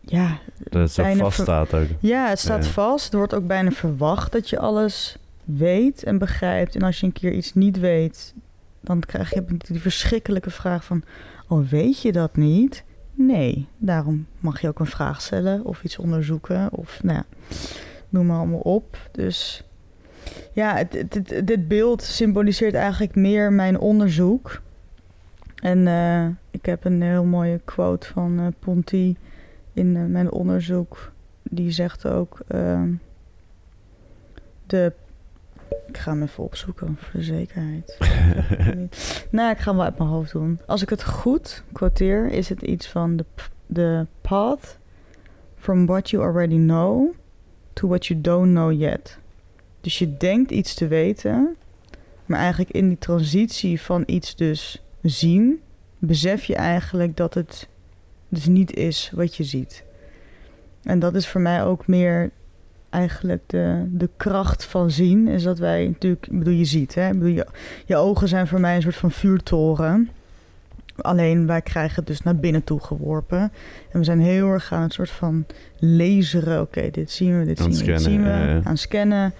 Ja, Dat het zo vast staat ook. ja, het staat Ja. vast. Het wordt ook bijna verwacht dat je alles weet en begrijpt. En als je een keer iets niet weet, dan krijg je die verschrikkelijke vraag van... Oh, weet je dat niet? Nee, daarom mag je ook een vraag stellen of iets onderzoeken. Of nou ja, noem maar allemaal op. Dus ja, het, het, het- dit beeld symboliseert eigenlijk meer mijn onderzoek. En eh, ik heb een heel mooie quote van eh, Ponty in eh, mijn onderzoek. Die zegt ook... ehm, de... Ik ga hem even opzoeken voor de zekerheid. nou, ik ga hem wel uit mijn hoofd doen. Als ik het goed quoteer, is het iets van... The, the path from what you already know to what you don't know yet. Dus je denkt iets te weten... maar eigenlijk in die transitie van iets dus zien... besef je eigenlijk dat het dus niet is wat je ziet. En dat is voor mij ook meer eigenlijk de, de kracht van zien. Is dat wij natuurlijk, ik bedoel, je ziet, hè? Ik bedoel, je, je ogen zijn voor mij een soort van vuurtoren. Alleen wij krijgen het dus naar binnen toe geworpen. En we zijn heel erg aan het soort van laseren. Oké, dit zien we, dit zien we, dit zien we. Aan scannen.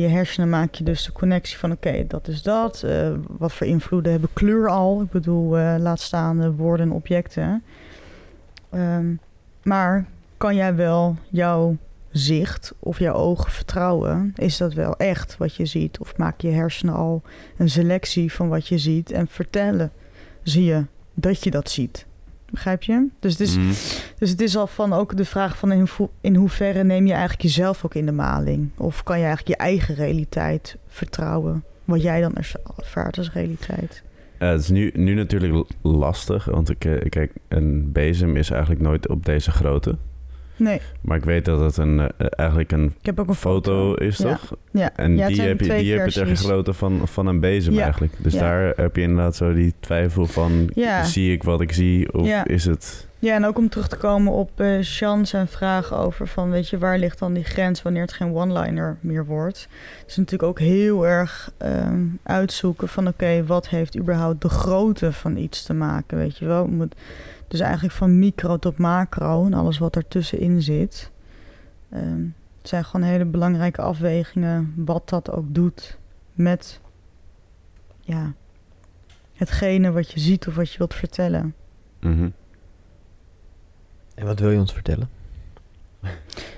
Je hersenen maak je dus de connectie van... oké, dat is dat. Eh, wat voor invloeden hebben kleur al? Ik bedoel, eh, laat staan de woorden en objecten. Ehm, maar kan jij wel jouw zicht of jouw ogen vertrouwen? Is dat wel echt wat je ziet? Of maak je hersenen al een selectie van wat je ziet en vertellen? Zie je dat je dat ziet? Begrijp je? Dus het is, Mhm. dus het is al van ook de vraag van in, ho- in hoeverre neem je eigenlijk jezelf ook in de maling? Of kan je eigenlijk je eigen realiteit vertrouwen? Wat jij dan erva- ervaart als realiteit? Ja, het is nu, nu natuurlijk lastig, want ik, eh, kijk, een bezem is eigenlijk nooit op deze grootte. Nee, Maar ik weet dat het een, eh, eigenlijk een ik heb ook een foto, foto. is, toch? Ja, En ja, het die, heb je, die heb je ter van, van een bezem Ja. eigenlijk. Dus daar heb je inderdaad zo die twijfel van... Zie ik wat ik zie of Ja. is het... Ja, en ook om terug te komen op eh Sean zijn vraag over van, weet je, waar ligt dan die grens wanneer het geen one-liner meer wordt? Het is natuurlijk ook heel erg ehm, uitzoeken van, oké, wat heeft überhaupt de grootte van iets te maken, weet je wel? Het Moet, dus eigenlijk van micro tot macro en alles wat ertussenin zit. Ehm, het zijn gewoon hele belangrijke afwegingen wat dat ook doet met, ja, hetgene wat je ziet of wat je wilt vertellen. Mhm. En wat wil je ons vertellen?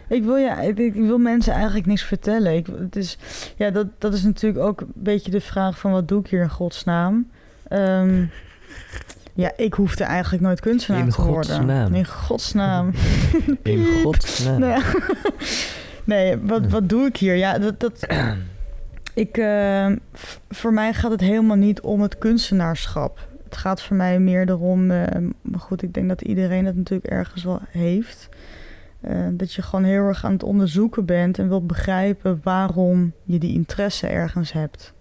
Ik wil, ja, ik, ik wil mensen eigenlijk niks vertellen. Ik, het is, ja, dat, dat is natuurlijk ook een beetje de vraag van wat doe ik hier in godsnaam? Ehm, ja, ik hoefde eigenlijk nooit kunstenaar In te worden. In godsnaam. In godsnaam. nee, nee wat, wat doe ik hier? Ja, dat... dat ik, ehm, voor mij gaat het helemaal niet om het kunstenaarschap. Het gaat voor mij meer erom, eh, maar goed, ik denk dat iedereen dat natuurlijk ergens wel heeft. eh, dat je gewoon heel erg aan het onderzoeken bent en wilt begrijpen waarom je die interesse ergens hebt.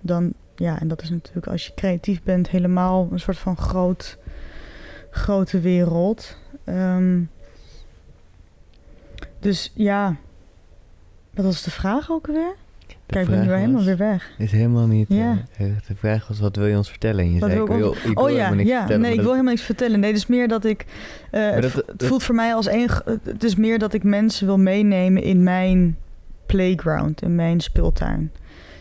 Dan, ja, en dat is natuurlijk als je creatief bent helemaal een soort van groot, grote wereld. Ehm, dus ja, wat was de vraag ook weer? Kijk, ik ben nu helemaal weer weg. Is helemaal niet. Ja. eh, de vraag was: wat wil je ons vertellen? En je Wat zei: ik wil, ons- ik wil oh ja, niks ja. vertellen. nee, ik wil helemaal niks vertellen. Nee, het is meer dat ik. eh, het, dat- voelt voor mij als één. Het is meer dat ik mensen wil meenemen in mijn playground, in mijn speeltuin.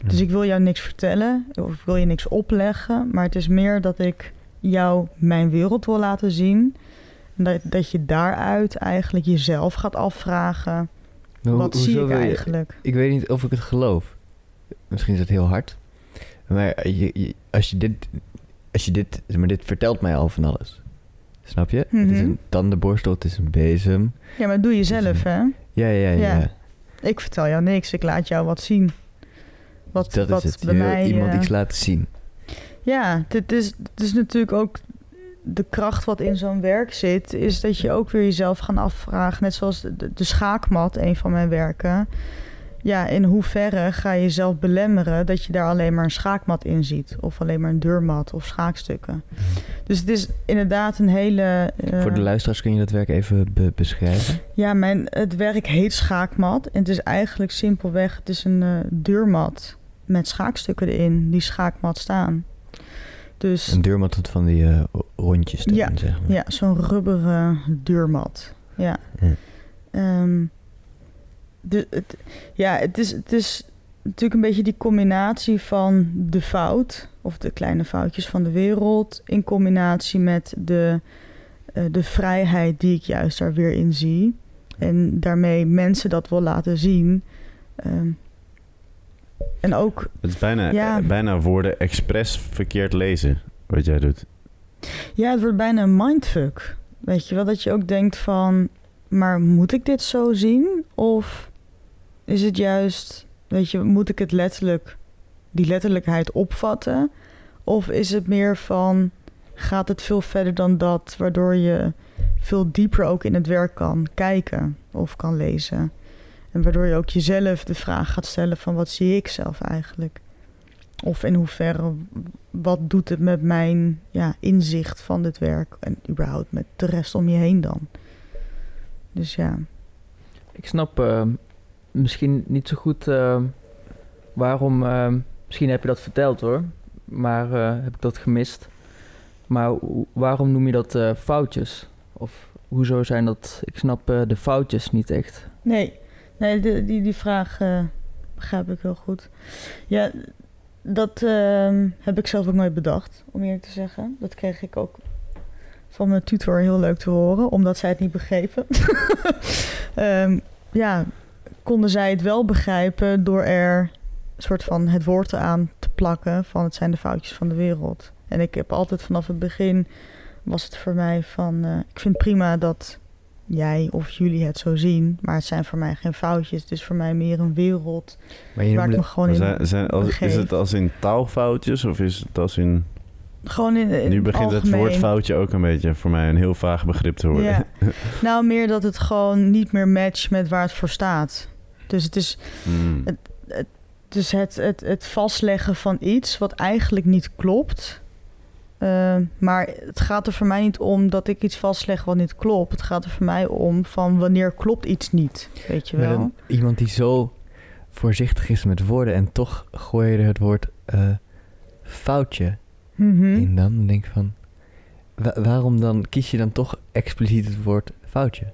Dus ik wil jou niks vertellen, of ik wil je niks opleggen. Maar het is meer dat ik jou mijn wereld wil laten zien. En Dat, dat je daaruit eigenlijk jezelf gaat afvragen. Maar hoe- wat zie ik je- eigenlijk? Ik weet niet of ik het geloof. Misschien is het heel hard. Maar je, je- als je dit, als je dit, maar dit vertelt mij al van alles. Snap je? Het is Mhm. een tandenborstel, het is een bezem. Ja, maar dat doe je zelf, een- hè? Ja, ja, ja. Ja. Ik vertel jou niks. Ik laat jou wat zien. Wat, dat wat is het. bij Je mij. iemand eh, iets laten zien. Ja, dit is, het is natuurlijk ook de kracht wat in zo'n werk zit, is dat je ook weer jezelf gaan afvragen, net zoals de, schaakmat, een van mijn werken. Ja, in hoeverre ga je jezelf belemmeren dat je daar alleen maar een schaakmat in ziet, of alleen maar een deurmat of schaakstukken. Dus het is inderdaad een hele. eh, Voor de luisteraars kun je dat werk even be- beschrijven. ja, mijn, het werk heet schaakmat. En het is eigenlijk simpelweg, het is een eh, deurmat met schaakstukken erin, die schaakmat staan. Dus Een deurmat met van die eh, rondjes erin, Ja, zeg maar. Ja, zo'n rubberen deurmat. Ja. Ja. Ehm, de, het, ja, het is, het is natuurlijk een beetje die combinatie van de fout, of de kleine foutjes van de wereld, in combinatie met de, eh, de vrijheid die ik juist daar weer in zie. En daarmee mensen dat wil laten zien. Ehm, en ook Het is bijna, Ja. bijna woorden expres verkeerd lezen, wat jij doet. Ja, het wordt bijna een mindfuck. Weet je wel, dat je ook denkt van... maar moet ik dit zo zien? Of is het juist... weet je, moet ik het letterlijk... die letterlijkheid opvatten? Of is het meer van... gaat het veel verder dan dat... waardoor je veel dieper ook in het werk kan kijken of kan lezen? En waardoor je ook jezelf de vraag gaat stellen van... wat zie ik zelf eigenlijk? Of in hoeverre, wat doet het met mijn ja, inzicht van dit werk en überhaupt met de rest om je heen dan? Dus ja, Ik snap eh, misschien niet zo goed eh, waarom. eh, misschien heb je dat verteld hoor, maar eh, heb ik dat gemist. Maar waarom noem je dat eh, foutjes? Of hoezo zijn dat? Ik snap eh, de foutjes niet echt. nee, nee die, die, vraag eh, begrijp ik heel goed. Ja, dat ehm, heb ik zelf ook nooit bedacht, om eerlijk te zeggen. Dat kreeg ik ook van mijn tutor heel leuk te horen, omdat zij het niet begrepen. Ehm, ja, konden zij het wel begrijpen door er een soort van het woord aan te plakken van het zijn de foutjes van de wereld. En ik heb altijd vanaf het begin was het voor mij van eh, ik vind prima dat jij of jullie het zo zien, maar het zijn voor mij geen foutjes. Het is voor mij meer een wereld Maar je waar ik me gewoon in zijn, als, is het als in taalfoutjes of is het als in... gewoon in, in nu begint het woord algemeen. foutje ook een beetje voor mij een heel vaag begrip te worden. Ja. Nou, meer dat het gewoon niet meer matcht met waar het voor staat. Dus het is Hmm. dus het, het, het vastleggen van iets wat eigenlijk niet klopt. Eh, maar het gaat er voor mij niet om dat ik iets vastleg wat niet klopt. Het gaat er voor mij om van wanneer klopt iets niet. Weet je wel? iemand die zo voorzichtig is met woorden en toch gooi je er het woord eh, foutje Mhm. in dan. Dan denk ik van, wa- waarom dan kies je dan toch expliciet het woord foutje?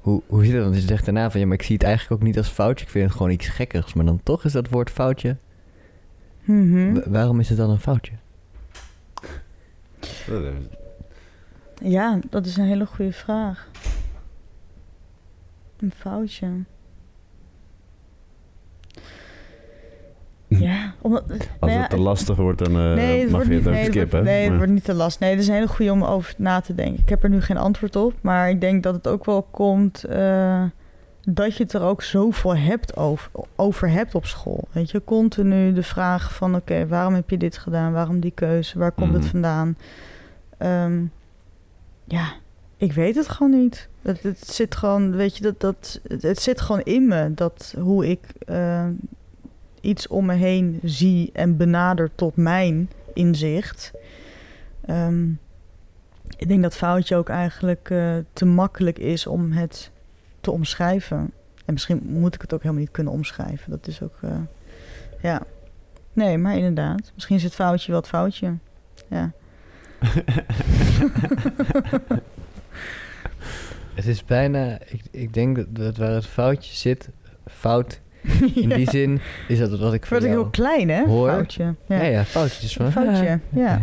Hoe, hoe zit dat? Want je zegt daarna van, ja, maar ik zie het eigenlijk ook niet als foutje. Ik vind het gewoon iets gekkers. Maar dan toch is dat woord foutje. Mhm. Wa- waarom is het dan een foutje? Ja, dat is een hele goede vraag. Een foutje. Ja, omdat... Als nou ja, het te lastig wordt, dan eh, nee, het mag wordt je niet, het ook skippen. nee, het Maar- wordt niet te last. Nee, het is een hele goede om over na te denken. Ik heb er nu geen antwoord op, maar ik denk dat het ook wel komt. eh, dat je het er ook zoveel hebt over, over hebt op school. Weet je, continu de vraag van oké, waarom heb je dit gedaan? Waarom die keuze? Waar komt Mhm. het vandaan? Ehm, ja, ik weet het gewoon niet. Het, het zit gewoon, weet je, dat, dat, het, het zit gewoon in me. Dat hoe ik eh, iets om me heen zie en benader tot mijn inzicht. Ehm, ik denk dat foutje ook eigenlijk eh, te makkelijk is om het te omschrijven. En misschien moet ik het ook helemaal niet kunnen omschrijven. Dat is ook, eh, ja. Nee, maar inderdaad. Misschien is het foutje het foutje. Ja. Het is bijna, ik, ik denk dat waar het foutje zit, fout in Ja. die zin, is dat wat ik Wordt jou... heel klein, hè? hoor. Foutje. Ja. Ja, ja, foutjes van... Foutje, ja.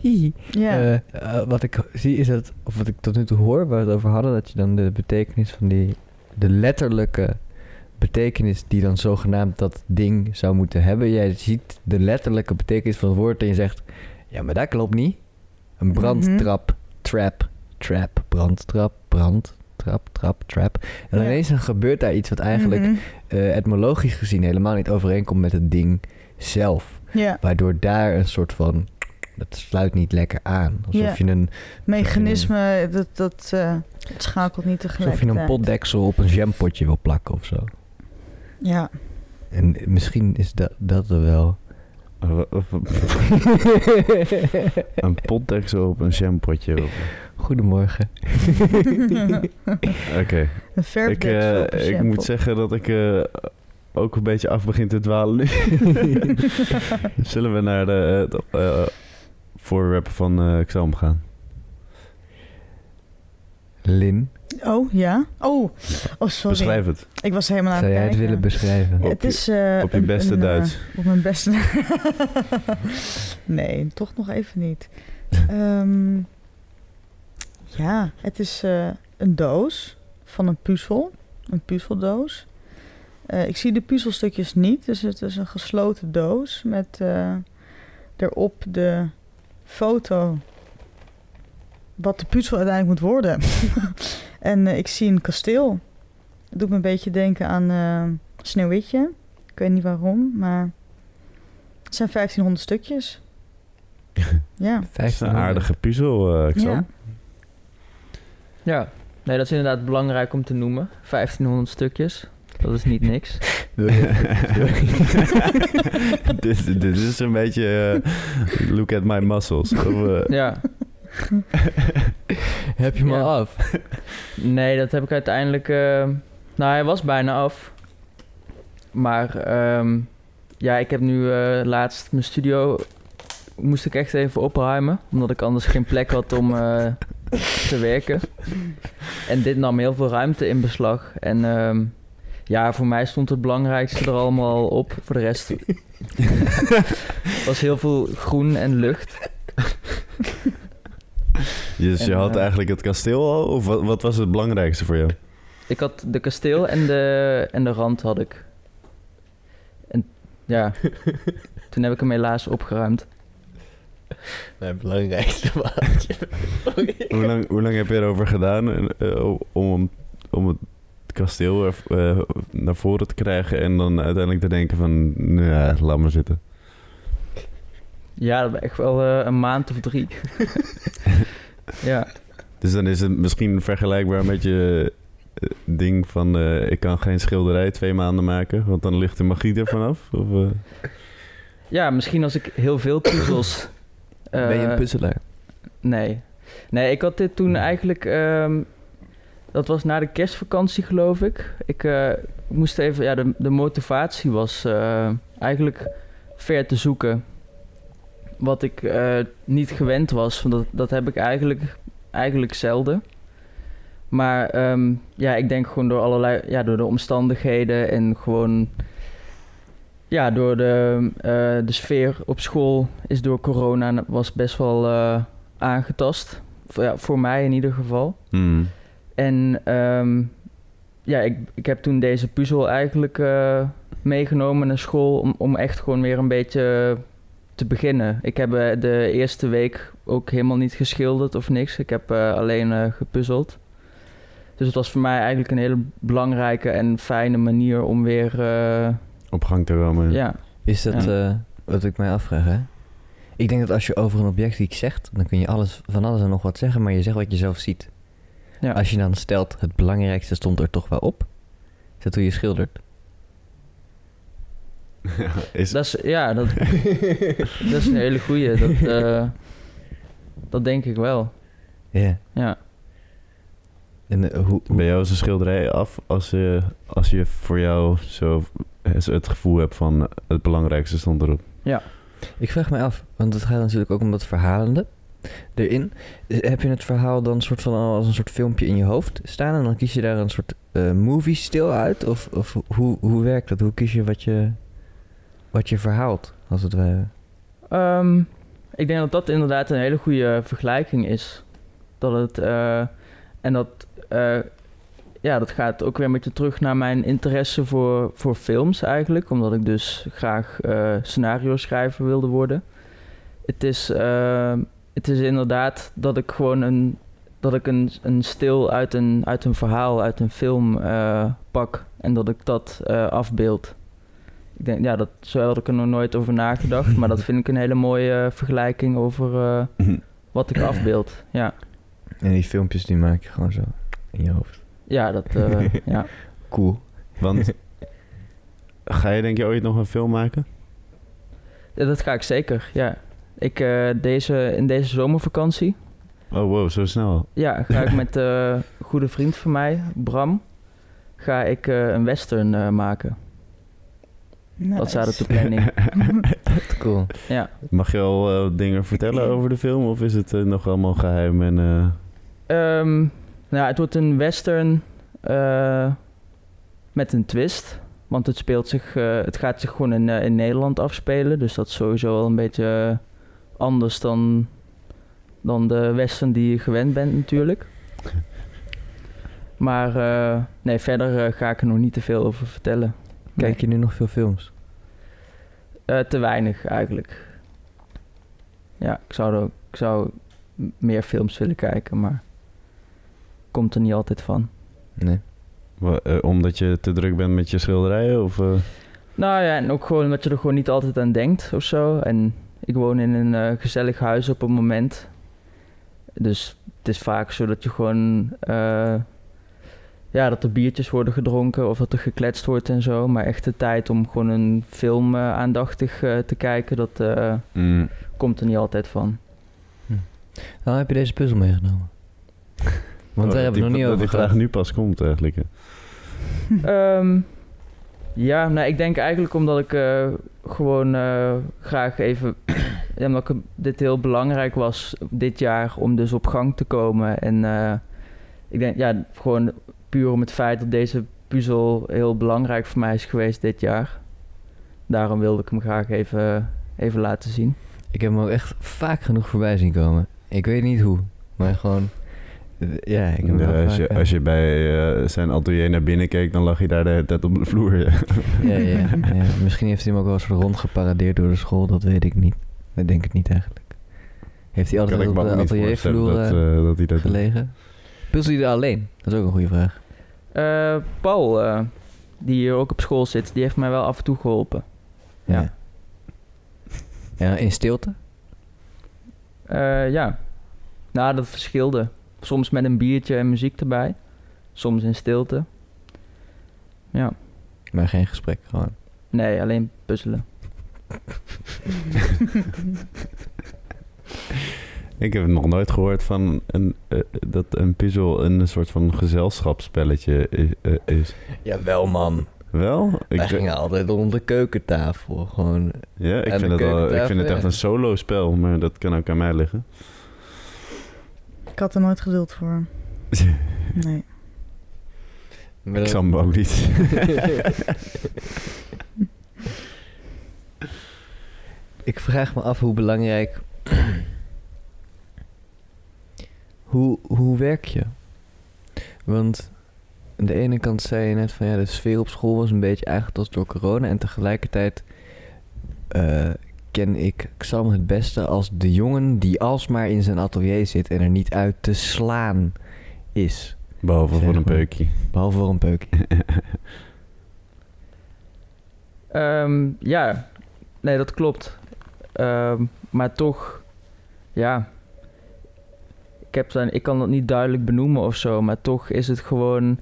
Ja. Eh, eh, wat ik zie is dat, of wat ik tot nu toe hoor, waar we het over hadden, dat je dan de betekenis van die, de letterlijke betekenis die dan zogenaamd dat ding zou moeten hebben. Jij ziet de letterlijke betekenis van het woord en je zegt, ja, maar dat klopt niet. Een brandtrap, trap, trap, brandtrap, brand, trap, trap, trap. En Ja. ineens dan gebeurt daar iets wat eigenlijk eh, etymologisch gezien helemaal niet overeenkomt met het ding zelf. Ja, Waardoor daar een soort van. Dat sluit niet lekker aan. Alsof je een, mechanisme, dat, dat eh, het schakelt niet alsof je een potdeksel op een jampotje wil plakken of zo. Ja. En misschien is dat, dat er wel. Een potdeksel op een jampotje. Goedemorgen. Oké. Een Ik, eh, op een ik moet zeggen dat ik eh, ook een beetje af begin te dwalen nu. Zullen we naar de, het eh, voorwerp van eh Xam gaan? Lin, Oh, ja? Oh, oh sorry. Beschrijf het. Ik was helemaal aan zou het jij het kijken. willen beschrijven? Op Het je- is, eh, op je beste een, eh, Duits. op mijn beste... nee, toch nog even niet. Ehm, ja, het is eh, een doos van een puzzel. Een puzzeldoos. Ik zie de puzzelstukjes niet, dus het is een gesloten doos met erop de foto wat de puzzel uiteindelijk moet worden. en eh, ik zie een kasteel. Het doet me een beetje denken aan eh, Sneeuwwitje. Ik weet niet waarom, maar het zijn 1500 stukjes. ja. Het is een aardige puzzel, eh Xam. Ja. Ja, nee, dat is inderdaad belangrijk om te noemen. 1500 stukjes. Dat is niet niks. Dit, dit is een beetje look at my muscles. Of, Ja, Heb je hem Ja. al af? nee, dat heb ik uiteindelijk... eh, nou, hij was bijna af. Maar ehm, ja, ik heb nu eh, laatst mijn studio... Moest ik echt even opruimen. Omdat ik anders geen plek had om eh, te werken. En dit nam heel veel ruimte in beslag. En ehm, ja, voor mij stond het belangrijkste er allemaal al op. Voor de rest was heel veel groen en lucht. Dus je had eh, eigenlijk het kasteel al? Of wat, wat was het belangrijkste voor jou? Ik had de kasteel en de, en de rand had ik. En ja, toen heb ik hem helaas opgeruimd. Mijn belangrijkste waardje. Hoe lang, hoe lang heb je erover gedaan en, eh, om, om het kasteel eh, naar voren te krijgen en dan uiteindelijk te denken van, nee, laat maar zitten. Ja, dat was echt wel eh, een maand of drie. ja, Dus dan is het misschien vergelijkbaar met je eh, ding van, eh, ik kan geen schilderij twee maanden maken, want dan ligt de magie er vanaf. Of, eh, ja, misschien als ik heel veel puzzels... eh, ben je een puzzelaar? Nee. Nee, ik had dit toen eigenlijk... ehm, dat was na de kerstvakantie, geloof ik. Ik eh, moest even... Ja, de, de motivatie was eh, eigenlijk ver te zoeken. Wat ik eh, niet gewend was. Want dat, dat heb ik eigenlijk, eigenlijk zelden. Maar ehm, ja, ik denk gewoon door allerlei... Ja, door de omstandigheden en gewoon... Ja, door de, eh, de sfeer op school is door corona was best wel eh, aangetast. Voor, ja, voor mij in ieder geval. hmm. En ehm, ja, ik, ik heb toen deze puzzel eigenlijk meegenomen naar school om, om echt gewoon weer een beetje te beginnen. Ik heb eh, de eerste week ook helemaal niet geschilderd of niks. Ik heb eh, alleen eh, gepuzzeld. Dus het was voor mij eigenlijk een hele belangrijke en fijne manier om weer... eh, Op gang te komen. ja, Is dat Ja. eh, wat ik mij afvraag, hè? Ik denk dat als je over een object iets zegt, dan kun je alles, van alles en nog wat zeggen, maar je zegt wat je zelf ziet. ja. Als je dan stelt, het belangrijkste stond er toch wel op. Is dat hoe je schildert? is, Dat is, ja, dat, dat is een hele goeie. Dat, eh, dat denk ik wel. Ja. Ja. En eh, hoe, hoe- bij jou is een schilderij af als, je als je voor jou zo het gevoel hebt van eh, het belangrijkste stond erop. Ik vraag me af, want het gaat natuurlijk ook om dat verhalende erin. Eh, Heb je het verhaal dan soort van al als een soort filmpje in je hoofd staan en dan kies je daar een soort eh, movie stil uit? Of, of hoe, hoe werkt dat? Hoe kies je wat je, wat je verhaalt, als het ware? Ehm, ik denk dat dat inderdaad een hele goede vergelijking is. Dat het... eh, en dat... eh, ja, dat gaat ook weer een beetje terug naar mijn interesse voor, voor films eigenlijk. Omdat ik dus graag eh scenario schrijver wilde worden. Het is, het is inderdaad dat ik gewoon een, dat ik een, een stil uit een, uit een verhaal, uit een film pak. En dat ik dat afbeeld. Ik denk, ja, dat, zo had ik er nog nooit over nagedacht. maar dat vind ik een hele mooie eh, vergelijking over eh, wat ik afbeeld. Ja, En die filmpjes die maak je gewoon zo in je hoofd. ja dat... eh, ja. Cool. Want ga je denk je ooit nog een film maken? Ja, dat ga ik zeker, ja. Ik, eh, deze, in deze zomervakantie Oh wow, zo snel. ja, ga ik met eh, een goede vriend van mij, Bram, ga ik eh, een western eh, Dat staat op de planning. Cool. ja. Mag je al eh, dingen vertellen over de film of is het eh, nog allemaal geheim en... eh, Ehm, nou, het wordt een western eh, met een twist. Want het, speelt zich, eh, het gaat zich gewoon in, eh, in Nederland afspelen. Dus dat is sowieso wel een beetje anders dan, dan de western die je gewend bent natuurlijk. Maar eh, nee, verder ga ik er nog niet te veel over vertellen. Kijk je nu nog veel films? Eh, te weinig eigenlijk. Ja, ik zou, er, ik zou meer films willen kijken, maar komt er niet altijd van. Nee. eh, omdat je te druk bent met je schilderijen of... eh? Nou ja, en ook gewoon omdat je er gewoon niet altijd aan denkt of zo. En ik woon in een eh, gezellig huis op het moment. Dus het is vaak zo dat je gewoon... ja, dat er biertjes worden gedronken of dat er gekletst wordt en zo. Maar echt de tijd om gewoon een film eh, aandachtig eh, te kijken, dat eh, Mm. komt er niet altijd van. Dan heb je deze puzzel meegenomen. Want Oh, daar dat hebben we nog niet dat over die vraag nu pas komt eigenlijk. hè. Ehm, ja, nou, ik denk eigenlijk omdat ik eh, gewoon eh, graag even... ja, omdat ik, dit heel belangrijk was dit jaar om dus op gang te komen. En eh, ik denk, ja, gewoon puur om het feit dat deze puzzel heel belangrijk voor mij is geweest dit jaar. Daarom wilde ik hem graag even, even laten zien. Ik heb hem ook echt vaak genoeg voorbij zien komen. Ik weet niet hoe, maar gewoon... Ja, ik heb hem Ja, wel als, je, vaak, als je bij eh, zijn atelier naar binnen keek, dan lag je daar de hele tijd op de vloer. ja. Ja, ja, ja. Misschien heeft hij hem ook wel eens rondgeparadeerd door de school, dat weet ik niet. Dat denk ik niet eigenlijk. Heeft hij altijd ik op de ateliervloer dat, eh, dat hij dat doet. Puzzel hij er alleen? Dat is ook een goede vraag. Eh, Paul, eh, die hier ook op school zit, die heeft mij wel af en toe geholpen. Ja. Ja, in stilte? Eh, ja. Nou, dat verschilde. Soms met een biertje en muziek erbij. Soms in stilte. Ja. Maar geen gesprek, gewoon. Nee, alleen puzzelen. Ik heb nog nooit gehoord van een, eh, dat een puzzel een soort van gezelschapsspelletje is. eh, is. Jawel, man. Wel? Ik, Wij gingen altijd rond de keukentafel. Gewoon. ja, ik vind, het ik vind het echt een solo-spel, maar dat kan ook aan mij liggen. Ik had er nooit geduld voor. Nee. Maar Ik zal hem ook niet. Ik vraag me af hoe belangrijk. Hoe, hoe werk je? Want aan de ene kant zei je net van ja, de sfeer op school was een beetje aangetast door corona. En tegelijkertijd eh, ken ik Sam het beste als de jongen die alsmaar in zijn atelier zit en er niet uit te slaan is. Behalve voor een peukje. Behalve voor een peukje. Ehm, ja, nee, dat klopt. Ehm, maar toch, ja. Ik, heb dan, ik kan dat niet duidelijk benoemen of zo, maar toch is het gewoon.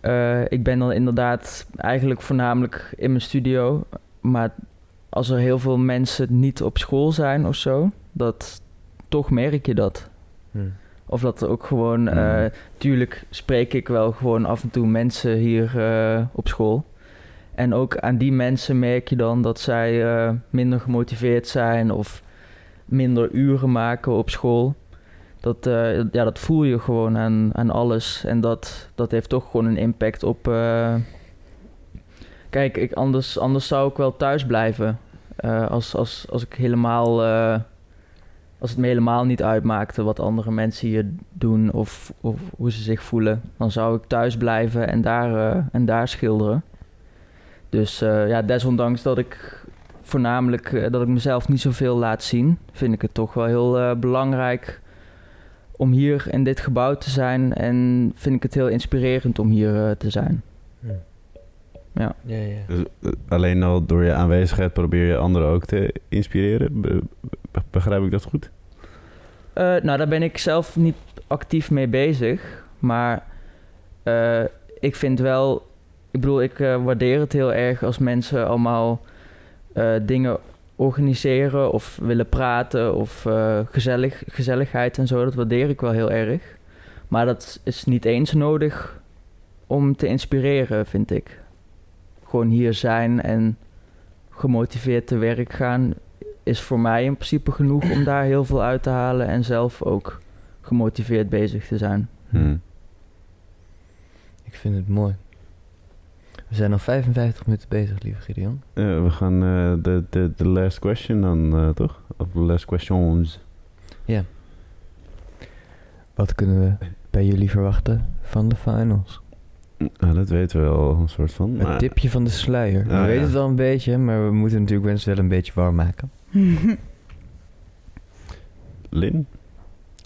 eh, ik ben dan inderdaad eigenlijk voornamelijk in mijn studio. Maar als er heel veel mensen niet op school zijn of zo, dat toch merk je dat. Hm. Of dat er ook gewoon, eh, Mhm. tuurlijk spreek ik wel gewoon af en toe mensen hier eh, op school. En ook aan die mensen merk je dan dat zij eh, minder gemotiveerd zijn of minder uren maken op school. Dat, eh, ja, dat voel je gewoon aan, aan alles. En dat, dat heeft toch gewoon een impact op. eh, Kijk, ik, anders, anders zou ik wel thuis blijven. Eh, als, als, als ik helemaal. als het me helemaal niet uitmaakte wat andere mensen hier doen of, of hoe ze zich voelen, dan zou ik thuis blijven en daar, en daar schilderen. Dus ja, desondanks dat ik voornamelijk dat ik mezelf niet zoveel laat zien, vind ik het toch wel heel belangrijk om hier in dit gebouw te zijn en vind ik het heel inspirerend om hier eh, te zijn. Hm. Ja. Ja, ja. Dus, eh, alleen al door je aanwezigheid probeer je anderen ook te inspireren. Be- be- begrijp ik dat goed? Eh, nou, daar ben ik zelf niet actief mee bezig. Maar eh, ik vind wel... Ik bedoel, ik eh, waardeer het heel erg als mensen allemaal eh, dingen organiseren of willen praten of eh, gezellig, gezelligheid en zo. Dat waardeer ik wel heel erg. Maar dat is niet eens nodig om te inspireren, vind ik. Gewoon hier zijn en gemotiveerd te werk gaan is voor mij in principe genoeg om daar heel veel uit te halen en zelf ook gemotiveerd bezig te zijn. Hm. Ik vind het mooi. We zijn al 55 minuten bezig, lieve Gideon. Eh, we gaan eh, de, de, de last question dan, eh, toch? Of de last questions. Wat kunnen we bij jullie verwachten van de finals? Nou, dat weten we al een soort van. Het maar- tipje van de sluier. we Ah, weten ja. het al een beetje, maar we moeten natuurlijk mensen wel een beetje warm maken. Lin?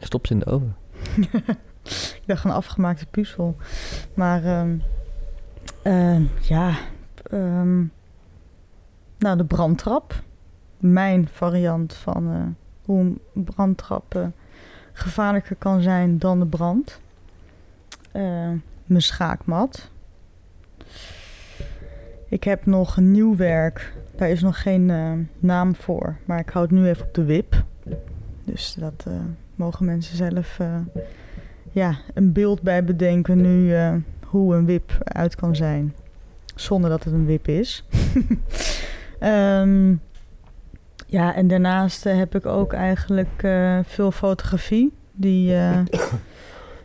Stop ze in de oven. ik dacht een afgemaakte puzzel. Maar ehm, ehm, ja, ehm, nou de brandtrap. Mijn variant van eh, hoe een brandtrap eh, gevaarlijker kan zijn dan de brand. Mijn schaakmat. Ik heb nog een nieuw werk. Daar is nog geen naam voor. Maar ik houd nu even op de wip. Dus dat mogen mensen zelf ja, een beeld bij bedenken nu hoe een wip eruit kan zijn. Zonder dat het een wip is. Ehm, ja, en daarnaast eh, heb ik ook eigenlijk eh, veel fotografie. Die eh,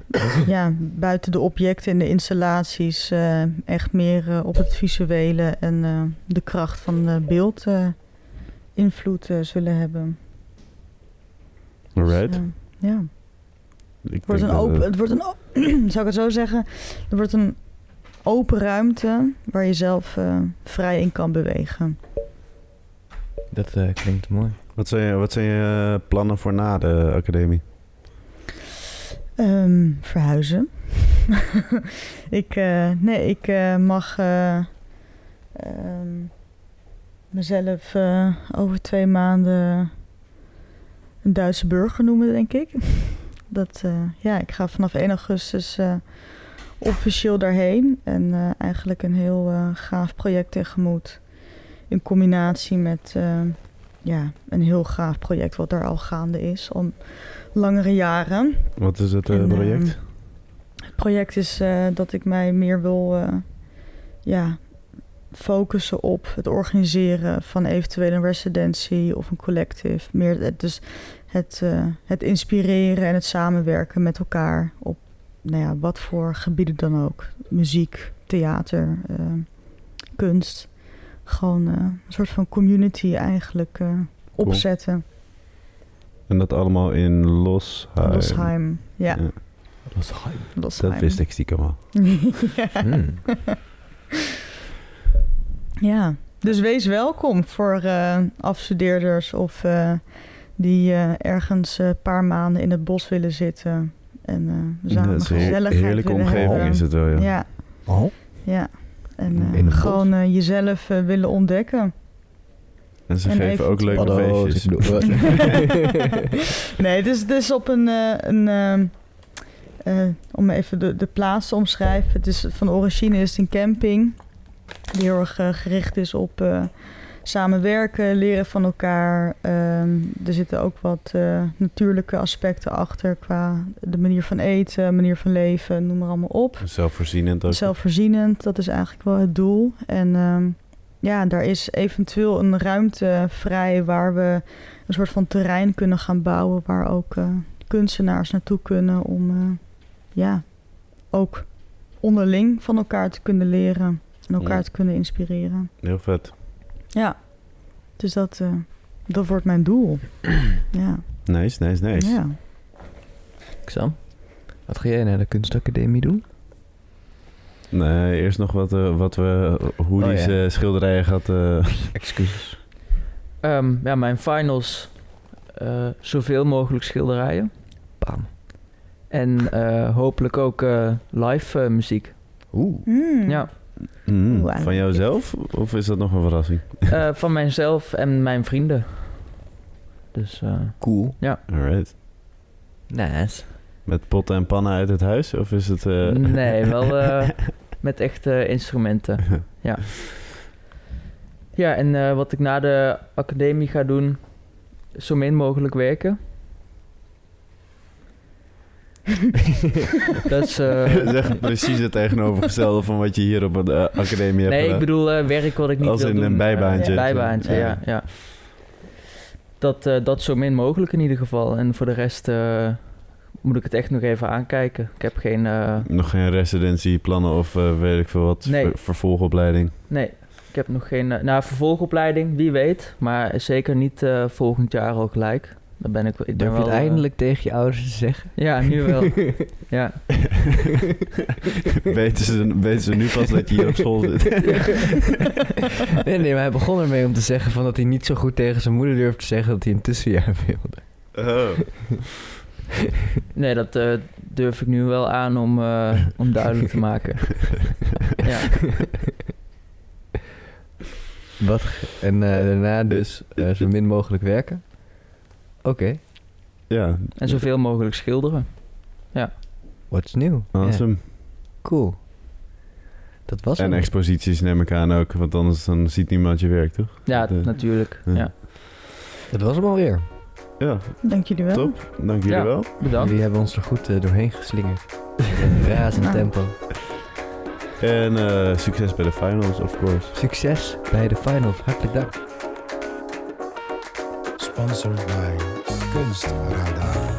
ja, buiten de objecten en de installaties eh, echt meer op het visuele en eh, de kracht van beeld eh, invloed zullen hebben. Alright. Dus, ja. Ik Het wordt denk een open, het wordt een, zou ik het zo zeggen? Er wordt een open ruimte waar je zelf eh, vrij in kan bewegen. Dat eh, klinkt mooi. wat, zijn je, wat zijn je eh, plannen voor na de academie? Ehm, verhuizen. ik, eh, nee, ik eh, mag eh, ehm, mezelf eh, over twee maanden een Duitse burger noemen, denk ik. Dat, eh, ja, ik ga vanaf 1 augustus eh, officieel daarheen. En eh, eigenlijk een heel gaaf project tegemoet. In combinatie met ja, een heel gaaf project wat daar al gaande is. Al langere jaren. Wat is het En, ehm, project? Het project is dat ik mij meer wil ja, focussen op het organiseren van eventueel een residentie of een collective. Meer dus het, eh, het inspireren en het samenwerken met elkaar op nou ja, wat voor gebieden dan ook. Muziek, theater, eh, kunst. Gewoon eh, een soort van community eigenlijk eh, opzetten. En dat allemaal in Losheim. Losheim. Ja, Ja, Losheim. dat wist ik stiekem al. ja. Hmm. Ja, dus wees welkom voor eh, afstudeerders of eh, die eh, ergens een paar maanden in het bos willen zitten En eh, we samen dat is een gezelligheid heerlijke willen omgeving hebben. is het wel, ja. Ja, Oh, ja. En eh, gewoon jezelf willen ontdekken. En ze En geven even ook leuke Paddo's, feestjes. nee, het is, het is op een... eh, een ehm, eh, om even de, de plaats te omschrijven. Het is, van origine is het een camping. Die heel erg gericht is op eh, samenwerken, leren van elkaar. Ehm, er zitten ook wat eh, natuurlijke aspecten achter... qua de manier van eten, manier van leven, noem maar allemaal op. Zelfvoorzienend ook. Zelfvoorzienend, dat is eigenlijk wel het doel. En ehm, ja, daar is eventueel een ruimte vrij waar we een soort van terrein kunnen gaan bouwen waar ook eh, kunstenaars naartoe kunnen om eh, ja, ook onderling van elkaar te kunnen leren en elkaar Ja. te kunnen inspireren. Heel vet. Ja, dus dat, eh, dat wordt mijn doel. ja. Nice, nice, nice. ja. Sam, wat ga jij naar de kunstacademie doen? Nee, eerst nog wat, eh, wat we, hoe Oh, die ja. eh, schilderijen gaat... eh, Excuses. Ehm, ja, mijn finals. eh, zoveel mogelijk schilderijen. Bam. En eh, hopelijk ook eh, live eh, muziek. Oeh. Hmm. Ja, mm, I van jouzelf? Of is dat nog een verrassing? eh, van mijzelf en mijn vrienden. Dus eh, Cool. Alright. Nice. Met potten en pannen uit het huis? Of is het... eh, nee, wel eh, met echte instrumenten. Ja. Ja, en eh, wat ik na de academie ga doen, zo min mogelijk werken. dat is... eh, echt precies het tegenovergestelde van wat je hier op de eh, academie hebt nee, ik bedoel eh, werk wat ik niet Als wil in doen. een bijbaantje. Bijbaantje, Ja. ja. ja, Dat, dat zo min mogelijk in ieder geval. En voor de rest moet ik het echt nog even aankijken. Ik heb geen... Nog geen residentieplannen of weet ik veel wat, Nee. ver- vervolgopleiding? nee, ik heb nog geen... nou, vervolgopleiding, wie weet. Maar zeker niet volgend jaar al gelijk. Dan ben ik, ik ben Durf je wel, het eindelijk tegen je ouders te zeggen? ja, nu wel. ja. weten, ze, weten ze nu pas dat je hier op school zit? nee, nee, maar hij begon ermee om te zeggen van dat hij niet zo goed tegen zijn moeder durft te zeggen dat hij een tussenjaar wilde. Oh. Nee, dat eh, durf ik nu wel aan om, eh, om duidelijk te maken. ja. Wat? En eh, daarna dus zo min mogelijk werken? Oké. Ja, En zoveel mogelijk schilderen. What's new? awesome. Ja, cool. Dat was En hem. exposities neem ik aan ook, want anders dan ziet niemand je werk, toch? Ja, Dat, eh, natuurlijk. ja. Ja. Dat was hem alweer. Ja, Dank jullie wel. top. Dank jullie Ja. wel. Bedankt. Jullie hebben ons er goed eh, doorheen geslingerd. In razend Nou. tempo. En eh, succes bij de finals, of course. Succes bij de finals. Hartelijk dank. Sponsored by kunst.